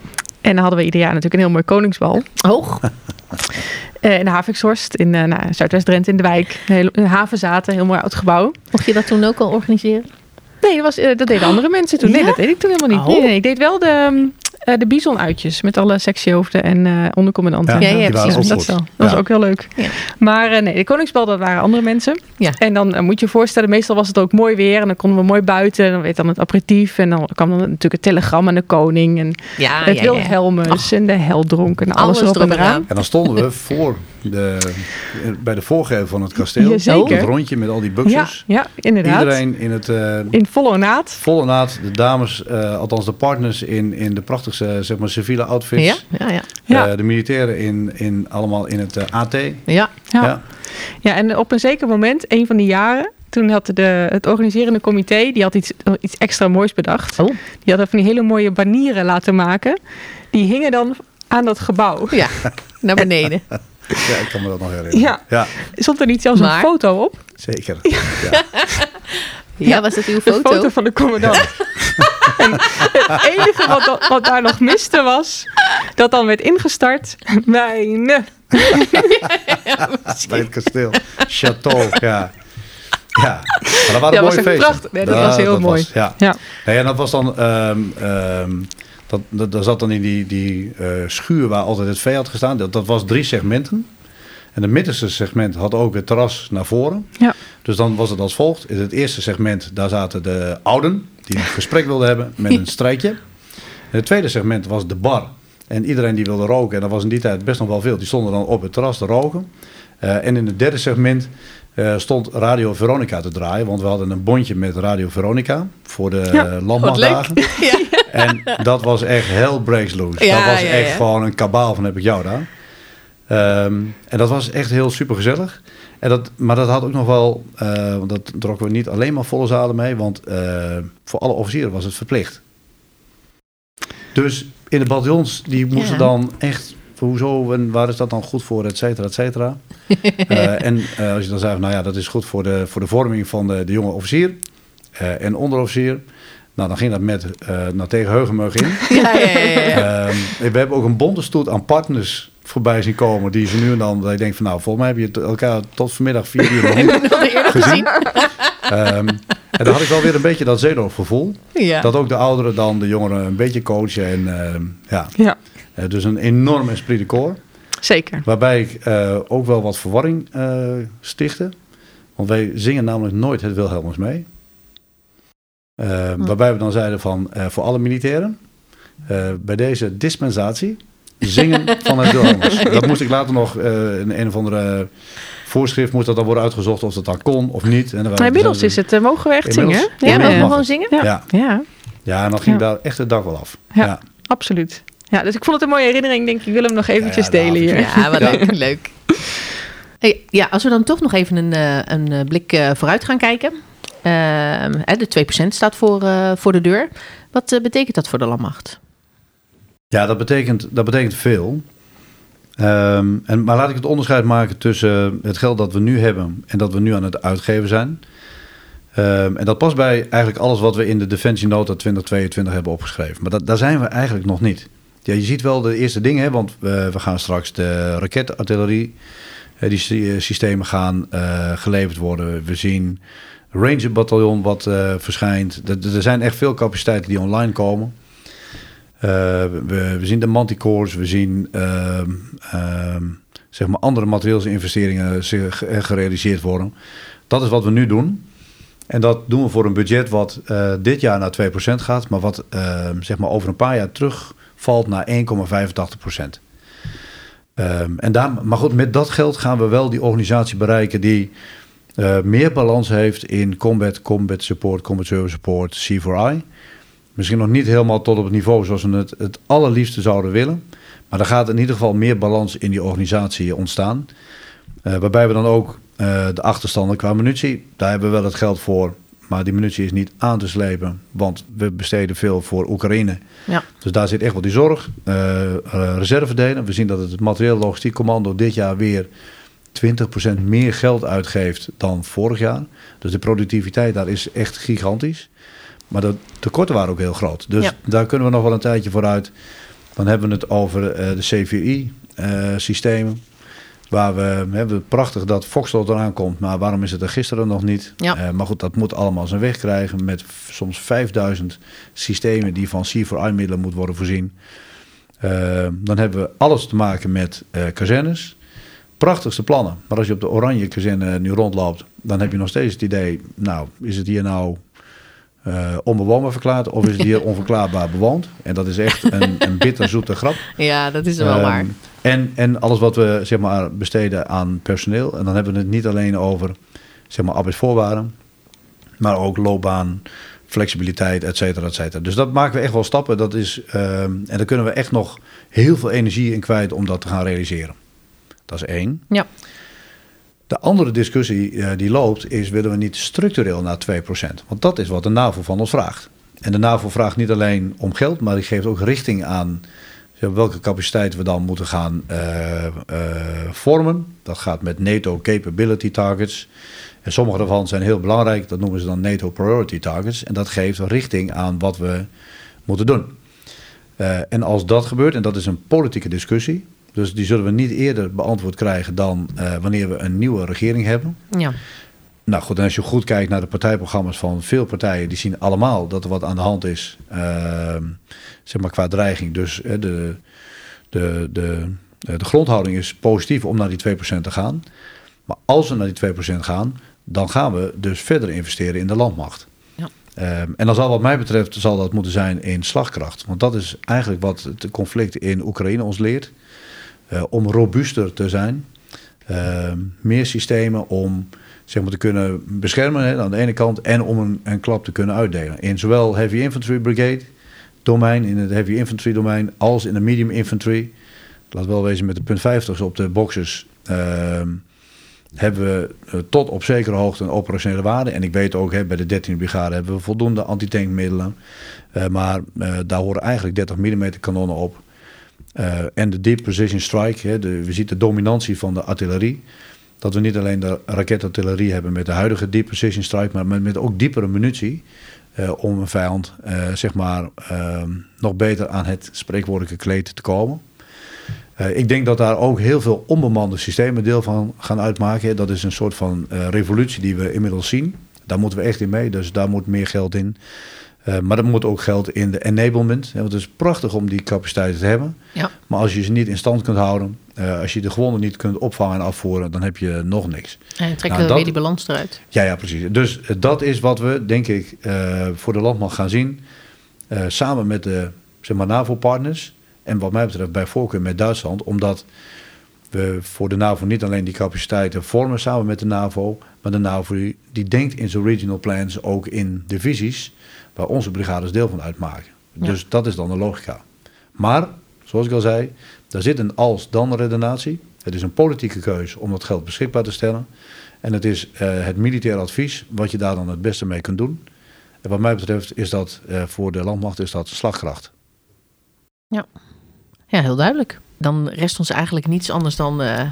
En dan hadden we ieder jaar natuurlijk een heel mooi koningsbal. hoog. Eh, in de Havikshorst, in uh, nou, Zuidwest-Drenthe in de wijk. Een haven zaten, heel mooi oud gebouw. Mocht je dat toen ook al organiseren? Nee, dat, was, dat deden andere mensen toen. Nee, Ja? dat deed ik toen helemaal niet. Oh. Nee, nee, ik deed wel de, eh, de bison-uitjes met alle sectiehoofden en eh ondercommandanten. Ja, ja, precies. ook dat wel. Dat was Ja. ook heel leuk. Ja. Maar eh, nee, de Koningsbal, dat waren andere mensen. Ja. En dan moet je je voorstellen, meestal was het ook mooi weer. En dan konden we mooi buiten. En dan werd dan het aperitief. En dan kwam dan natuurlijk het telegram aan de koning. En Ja, het ja, ja. Wilhelmus en de heldronk en alles, Alles erop en eraan. En dan stonden we voor de, bij de voorgevel van het kasteel. Jazeker. Het rondje met al die Ja, buxus. ja, inderdaad. Iedereen in het eh, In volle ornaat. volle naad. De dames, eh, althans de partners in, in de prachtigste zeg maar, civiele outfits. Ja, ja, ja. Ja. Eh, de militairen in, in, allemaal in het AT. ja. Ja. Ja. Ja, en op een zeker moment, een van die jaren, toen had de, het organiserende comité, die had iets, iets extra moois bedacht. Oh. Die hadden van die hele mooie banieren laten maken. Die hingen dan aan dat gebouw. ja, naar beneden. Ja, ik kan me dat nog herinneren. Ja. ja Stond er niet zelfs Maar- een foto op? zeker. Ja. Ja, was dat uw Een foto? foto van de commandant. en het enige wat, da- wat daar nog miste was, dat dan werd ingestart, mijne. Bij het kasteel. Château, ja. Ja, maar dat waren Ja, mooie echt feesten. prachtig. Nee, dat was heel mooi. ja. Ja. Nee, en dat was dan... ehm ehm dat, dat, dat zat dan in die, die eh, schuur waar altijd het vee had gestaan. Dat, dat was drie segmenten. En het middenste segment had ook het terras naar voren. Ja. Dus dan was het als volgt. In het eerste segment, daar zaten de ouden... die een gesprek wilden hebben met een strijdje. En het tweede segment was de bar. En iedereen die wilde roken, en dat was in die tijd best nog wel veel... die stonden dan op het terras te roken. Eh, en in het derde segment eh, stond Radio Veronica te draaien. Want we hadden een bondje met Radio Veronica voor de Ja, landmachtdagen. Ja. En dat was echt hell breaks loose. Ja, dat was ja, echt ja. gewoon een kabaal van heb ik jou daar. Ehm, en dat was echt heel super gezellig. En dat, maar dat had ook nog wel, eh, want dat trokken we niet alleen maar volle zalen mee, want eh, voor alle officieren was het verplicht. Dus in de bataljons, die moesten dan echt, hoezo en waar is dat dan goed voor, et cetera, et cetera. Eh, en als je dan zei, nou ja, dat is goed voor de, voor de vorming van de, de jonge officier en onderofficier. Nou, dan ging dat met eh nou, tegen Heugenmug in. Ja, ja, ja. Ehm, we hebben ook een bonte stoet aan partners voorbij zien komen. Die ze nu en dan, dat je denkt van nou, volgens mij heb je elkaar tot vanmiddag vier uur nog niet gezien. Ehm, en dan had ik wel weer een beetje dat zeeloofgevoel. Ja. Dat ook de ouderen dan de jongeren een beetje coachen. En ehm, ja, Ja, Eh, dus een enorm esprit de corps. zeker. Waarbij ik eh, ook wel wat verwarring stichtte. Want wij zingen namelijk nooit het Wilhelmus mee. Eh, Waarbij we dan zeiden van eh, voor alle militairen. eh, bij deze dispensatie zingen van het Wilhelmus. Dat moest ik later nog eh, in een of andere voorschrift moest dat dan worden uitgezocht of dat dan kon of niet. En dan Maar inmiddels is het, mogen we echt Inmiddels- zingen? Ja, mogen we gewoon zingen? Ja. Ja. Ja, Ja, en dan ging Ja. daar echt het dak wel af. Ja. Ja. absoluut. Ja, dus ik vond het een mooie herinnering. Denk ik, ik wil hem nog eventjes Ja, ja, delen de hier. Ja, wat Ja. leuk. leuk. Hey, ja, als we dan toch nog even een, eh, een blik eh, vooruit gaan kijken. Ehm, de 2% staat voor, eh, voor de deur. Wat eh, betekent dat voor de landmacht? Ja, dat betekent, dat betekent veel. Ehm, en, maar laat ik het onderscheid maken tussen het geld dat we nu hebben en dat we nu aan het uitgeven zijn. Ehm, en dat past bij eigenlijk alles wat we in de Defensienota 2022 hebben opgeschreven. Maar dat, daar zijn we eigenlijk nog niet. Ja, je ziet wel de eerste dingen, hè, want we, we gaan straks de raketartillerie eh, die sy- eh, systemen gaan eh, geleverd worden. We zien Ranger bataljon wat eh, verschijnt. Er, zijn echt veel capaciteiten die online komen. Eh, we, zien de manticores, we zien ehm, zeg maar andere materieelsinvesteringen zich, eh, gerealiseerd worden. Dat is wat we nu doen. En dat doen we voor een budget wat dit jaar naar 2% gaat, maar wat ehm, zeg maar over een paar jaar terugvalt naar 1,85%. Ehm, en daar, maar goed, met dat geld gaan we wel die organisatie bereiken die eh, meer balans heeft in combat, combat support, combat service support, C4I. Misschien nog niet helemaal tot op het niveau zoals we het het allerliefste zouden willen. Maar er gaat in ieder geval meer balans in die organisatie ontstaan. Eh, waarbij we dan ook eh, de achterstanden qua munitie, daar hebben we wel het geld voor. Maar die munitie is niet aan te slepen, want we besteden veel voor Oekraïne. Ja. Dus daar zit echt wel die zorg. Eh, reservedelen. We zien dat het materieel logistiek commando dit jaar weer 20% meer geld uitgeeft dan vorig jaar. Dus de productiviteit daar is echt gigantisch. Maar de tekorten waren ook heel groot. Dus Ja. daar kunnen we nog wel een tijdje vooruit. Dan hebben we het over eh, de CVI-systemen. waar we hebben prachtig dat Foxtrot eraan komt. Maar waarom is het er gisteren nog niet? Ja. Eh, maar goed, dat moet allemaal zijn weg krijgen. Met soms 5000 systemen die van C4I-middelen moeten worden voorzien. Eh, dan hebben we alles te maken met eh kazernes. Prachtigste plannen. Maar als je op de oranje kazerne nu rondloopt, dan heb je nog steeds het idee, nou, is het hier nou eh, onbewoonbaar verklaard of is het hier onverklaarbaar bewoond? En dat is echt een, een bitterzoete grap. Ja, dat is wel Ehm, waar. En, en alles wat we zeg maar, besteden aan personeel. En dan hebben we het niet alleen over zeg maar, arbeidsvoorwaarden, maar ook loopbaan, flexibiliteit, et cetera, et cetera. Dus dat maken we echt wel stappen. Dat is, ehm, en daar kunnen we echt nog heel veel energie in kwijt om dat te gaan realiseren. Dat is één. Ja. De andere discussie eh, die loopt is, willen we niet structureel naar 2%? Want dat is wat de NAVO van ons vraagt. En de NAVO vraagt niet alleen om geld, maar die geeft ook richting aan welke capaciteiten we dan moeten gaan eh, eh, vormen. Dat gaat met NATO Capability Targets. En sommige daarvan zijn heel belangrijk, dat noemen ze dan NATO Priority Targets. En dat geeft richting aan wat we moeten doen. En als dat gebeurt, en dat is een politieke discussie, dus die zullen we niet eerder beantwoord krijgen dan eh, wanneer we een nieuwe regering hebben. Ja. Nou goed, en als je goed kijkt naar de partijprogramma's van veel partijen, die zien allemaal dat er wat aan de hand is, ehm, zeg maar qua dreiging. Dus eh, de, de, de, de grondhouding is positief om naar die 2% te gaan. Maar als we naar die 2% gaan, dan gaan we dus verder investeren in de landmacht. Ja. Ehm, en dan zal wat mij betreft zal dat moeten zijn in slagkracht. Want dat is eigenlijk wat het conflict in Oekraïne ons leert. Eh, om robuuster te zijn. Ehm, meer systemen om zeg maar, te kunnen beschermen hè, aan de ene kant. En om een, een klap te kunnen uitdelen. In zowel Heavy Infantry Brigade domein, in het Heavy Infantry domein, als in de Medium Infantry. Laat wel wezen met de punt 50 op de boxes. ehm, hebben we eh, tot op zekere hoogte een operationele waarde. En ik weet ook, hè, bij de 13e brigade hebben we voldoende antitankmiddelen. Eh, maar eh, daar horen eigenlijk 30 mm kanonnen op. Eh, en de deep precision strike, hè, de, we zien de dominantie van de artillerie. Dat we niet alleen de raketartillerie hebben met de huidige deep precision strike, maar met, met ook diepere munitie. eh, om een vijand eh, zeg maar, ehm, nog beter aan het spreekwoordelijke kleed te komen. Ik denk dat daar ook heel veel onbemande systemen deel van gaan uitmaken. Dat is een soort van revolutie die we inmiddels zien. Daar moeten we echt in mee, dus daar moet meer geld in. Eh, maar er moet ook geld in de enablement. hè, Want het is prachtig om die capaciteiten te hebben. Ja. Maar als je ze niet in stand kunt houden, eh, als je de gewonden niet kunt opvangen en afvoeren, dan heb je nog niks. En dan trekken Nou, we dat- weer die balans eruit. Ja, ja, precies. Dus eh, dat is wat we, denk ik, voor de landmacht gaan zien. Samen met de zeg maar, NAVO-partners. En wat mij betreft bij voorkeur met Duitsland. Omdat we voor de NAVO niet alleen die capaciteiten vormen samen met de NAVO. Maar de NAVO die, die denkt in zijn regional plans ook in divisies. Waar onze brigades deel van uitmaken. Ja. Dus dat is dan de logica. Maar, zoals ik al zei, daar zit een als-dan redenatie. Het is een politieke keuze om dat geld beschikbaar te stellen. En het is eh, het militair advies wat je daar dan het beste mee kunt doen. En wat mij betreft is dat eh, voor de landmacht is dat slagkracht. Ja, heel duidelijk. Dan rest ons eigenlijk niets anders dan, eh,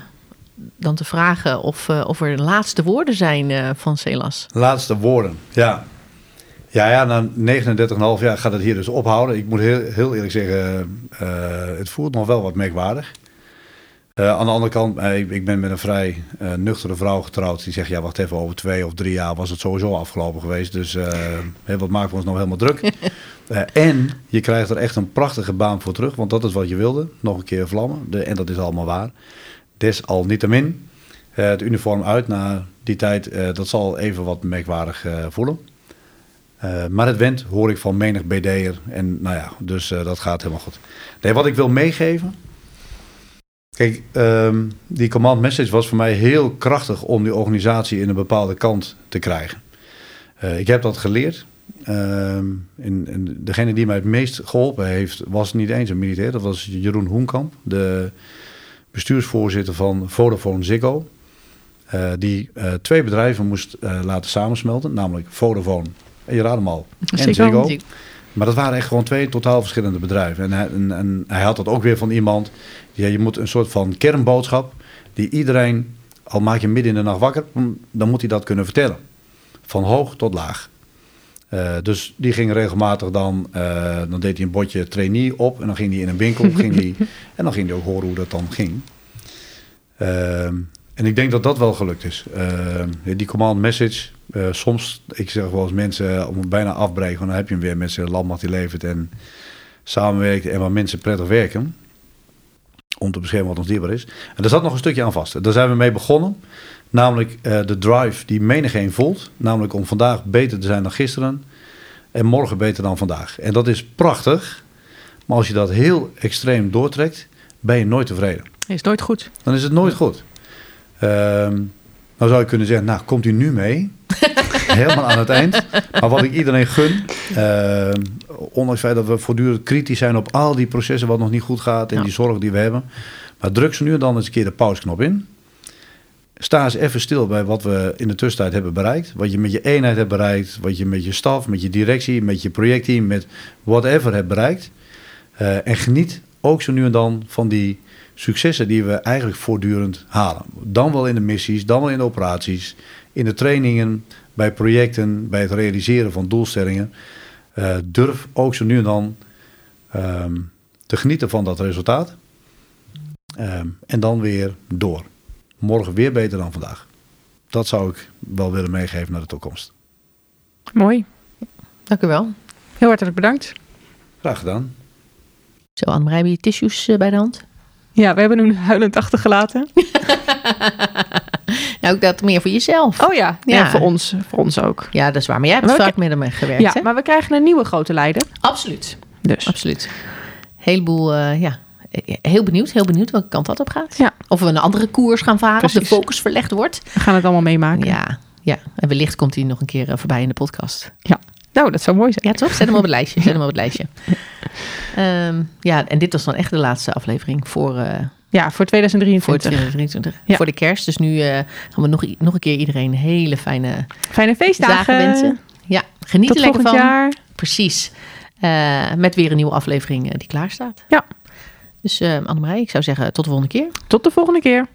dan te vragen of, of er laatste woorden zijn van Celas. Laatste woorden. Ja. Ja, ja, na 39,5 jaar gaat het hier dus ophouden. Ik moet heel, heel eerlijk zeggen, eh, het voelt nog wel wat merkwaardig. Uh, aan de andere kant, uh, ik, ik, ben met een vrij nuchtere vrouw getrouwd. Die zegt, ja, wacht even, over twee of drie jaar was het sowieso afgelopen geweest. Dus wat maken we ons nou helemaal druk? en je krijgt er echt een prachtige baan voor terug. Want dat is wat je wilde. Nog een keer vlammen. De, en dat is allemaal waar. Desalniettemin, het uniform uit na die tijd, dat zal even wat merkwaardig voelen. Maar het went, hoor ik van menig BD'er. En nou ja, dus dat gaat helemaal goed. Nee, wat ik wil meegeven Kijk, um, die command message was voor mij heel krachtig om die organisatie in een bepaalde kant te krijgen. Uh, ik heb dat geleerd. Uh, en, degene die mij het meest geholpen heeft, was niet eens een militair. Dat was Jeroen Hoenkamp, de bestuursvoorzitter van Vodafone Ziggo. Die twee bedrijven moest laten samensmelten, namelijk Vodafone, en je raadt hem al, en Ziggo. Maar dat waren echt gewoon twee totaal verschillende bedrijven. En hij, en, en hij had dat ook weer van iemand. Ja, je moet een soort van kernboodschap die iedereen, al maak je midden in de nacht wakker, dan moet hij dat kunnen vertellen. Van hoog tot laag. Uh, dus die ging regelmatig dan, uh, dan deed hij een bordje trainee op en dan ging hij in een winkel ging die, en dan ging hij ook horen hoe dat dan ging. Uh, en ik denk dat dat wel gelukt is. die command message, soms, ik zeg wel eens mensen om het bijna afbreken, dan heb je hem weer mensen, landmacht die levert en samenwerkt en waar mensen prettig werken om te beschermen wat ons dierbaar is. En daar zat nog een stukje aan vast. Daar zijn we mee begonnen. Namelijk uh, de drive die menigeen voelt. Namelijk om vandaag beter te zijn dan gisteren. En morgen beter dan vandaag. En dat is prachtig. Maar als je dat heel extreem doortrekt, ben je nooit tevreden. Is nooit goed. Dan is het nooit goed. Uh, nou zou je kunnen zeggen, nou komt u nu mee. Helemaal aan het eind. Maar wat ik iedereen gun, uh, ondanks het feit dat we voortdurend kritisch zijn op al die processen wat nog niet goed gaat en die zorg die we hebben. Maar druk ze nu en dan eens een keer de pauzeknop in. Sta eens even stil bij wat we in de tussentijd hebben bereikt. Wat je met je eenheid hebt bereikt. Wat je met je staf, met je directie, met je projectteam, met whatever hebt bereikt. Uh, en geniet ook zo nu en dan van die successen die we eigenlijk voortdurend halen. Dan wel in de missies, dan wel in de operaties, in de trainingen, bij projecten, bij het realiseren van doelstellingen. Uh, durf ook zo nu en dan um, te genieten van dat resultaat. Um, en dan weer door. Morgen weer beter dan vandaag. Dat zou ik wel willen meegeven naar de toekomst. Mooi. Dank u wel. Heel hartelijk bedankt. Graag gedaan. Zo, je tissues uh, bij de hand? Ja, we hebben hem huilend achtergelaten. nou, ook dat meer voor jezelf. Oh ja, ja. ja voor, ons, voor ons ook. Ja, dat is waar. Maar jij hebt maar vaak met hem gewerkt, Ja, hè? maar we krijgen een nieuwe grote leider. Absoluut. Dus. Absoluut. Heleboel, uh, ja, heel benieuwd, heel benieuwd welke kant dat op gaat. Ja. Of we een andere koers gaan varen, Precies. of de focus verlegd wordt. We gaan het allemaal meemaken. Ja, ja. En wellicht komt hij nog een keer uh, voorbij in de podcast. Ja. Nou, dat zou mooi zijn. Ja, toch? Zet hem op het lijstje. Zet hem op het lijstje. Um, ja, en dit was dan echt de laatste aflevering voor... Uh, ja, voor 2023. Voor 2023. Ja. Voor de kerst. Dus nu uh, gaan we nog, nog een keer iedereen hele fijne... Fijne feestdagen. wensen. Ja, geniet Tot er lekker van. jaar. Precies. Uh, met weer een nieuwe aflevering die klaar staat. Ja. Dus uh, Annemarij, ik zou zeggen tot de volgende keer. Tot de volgende keer.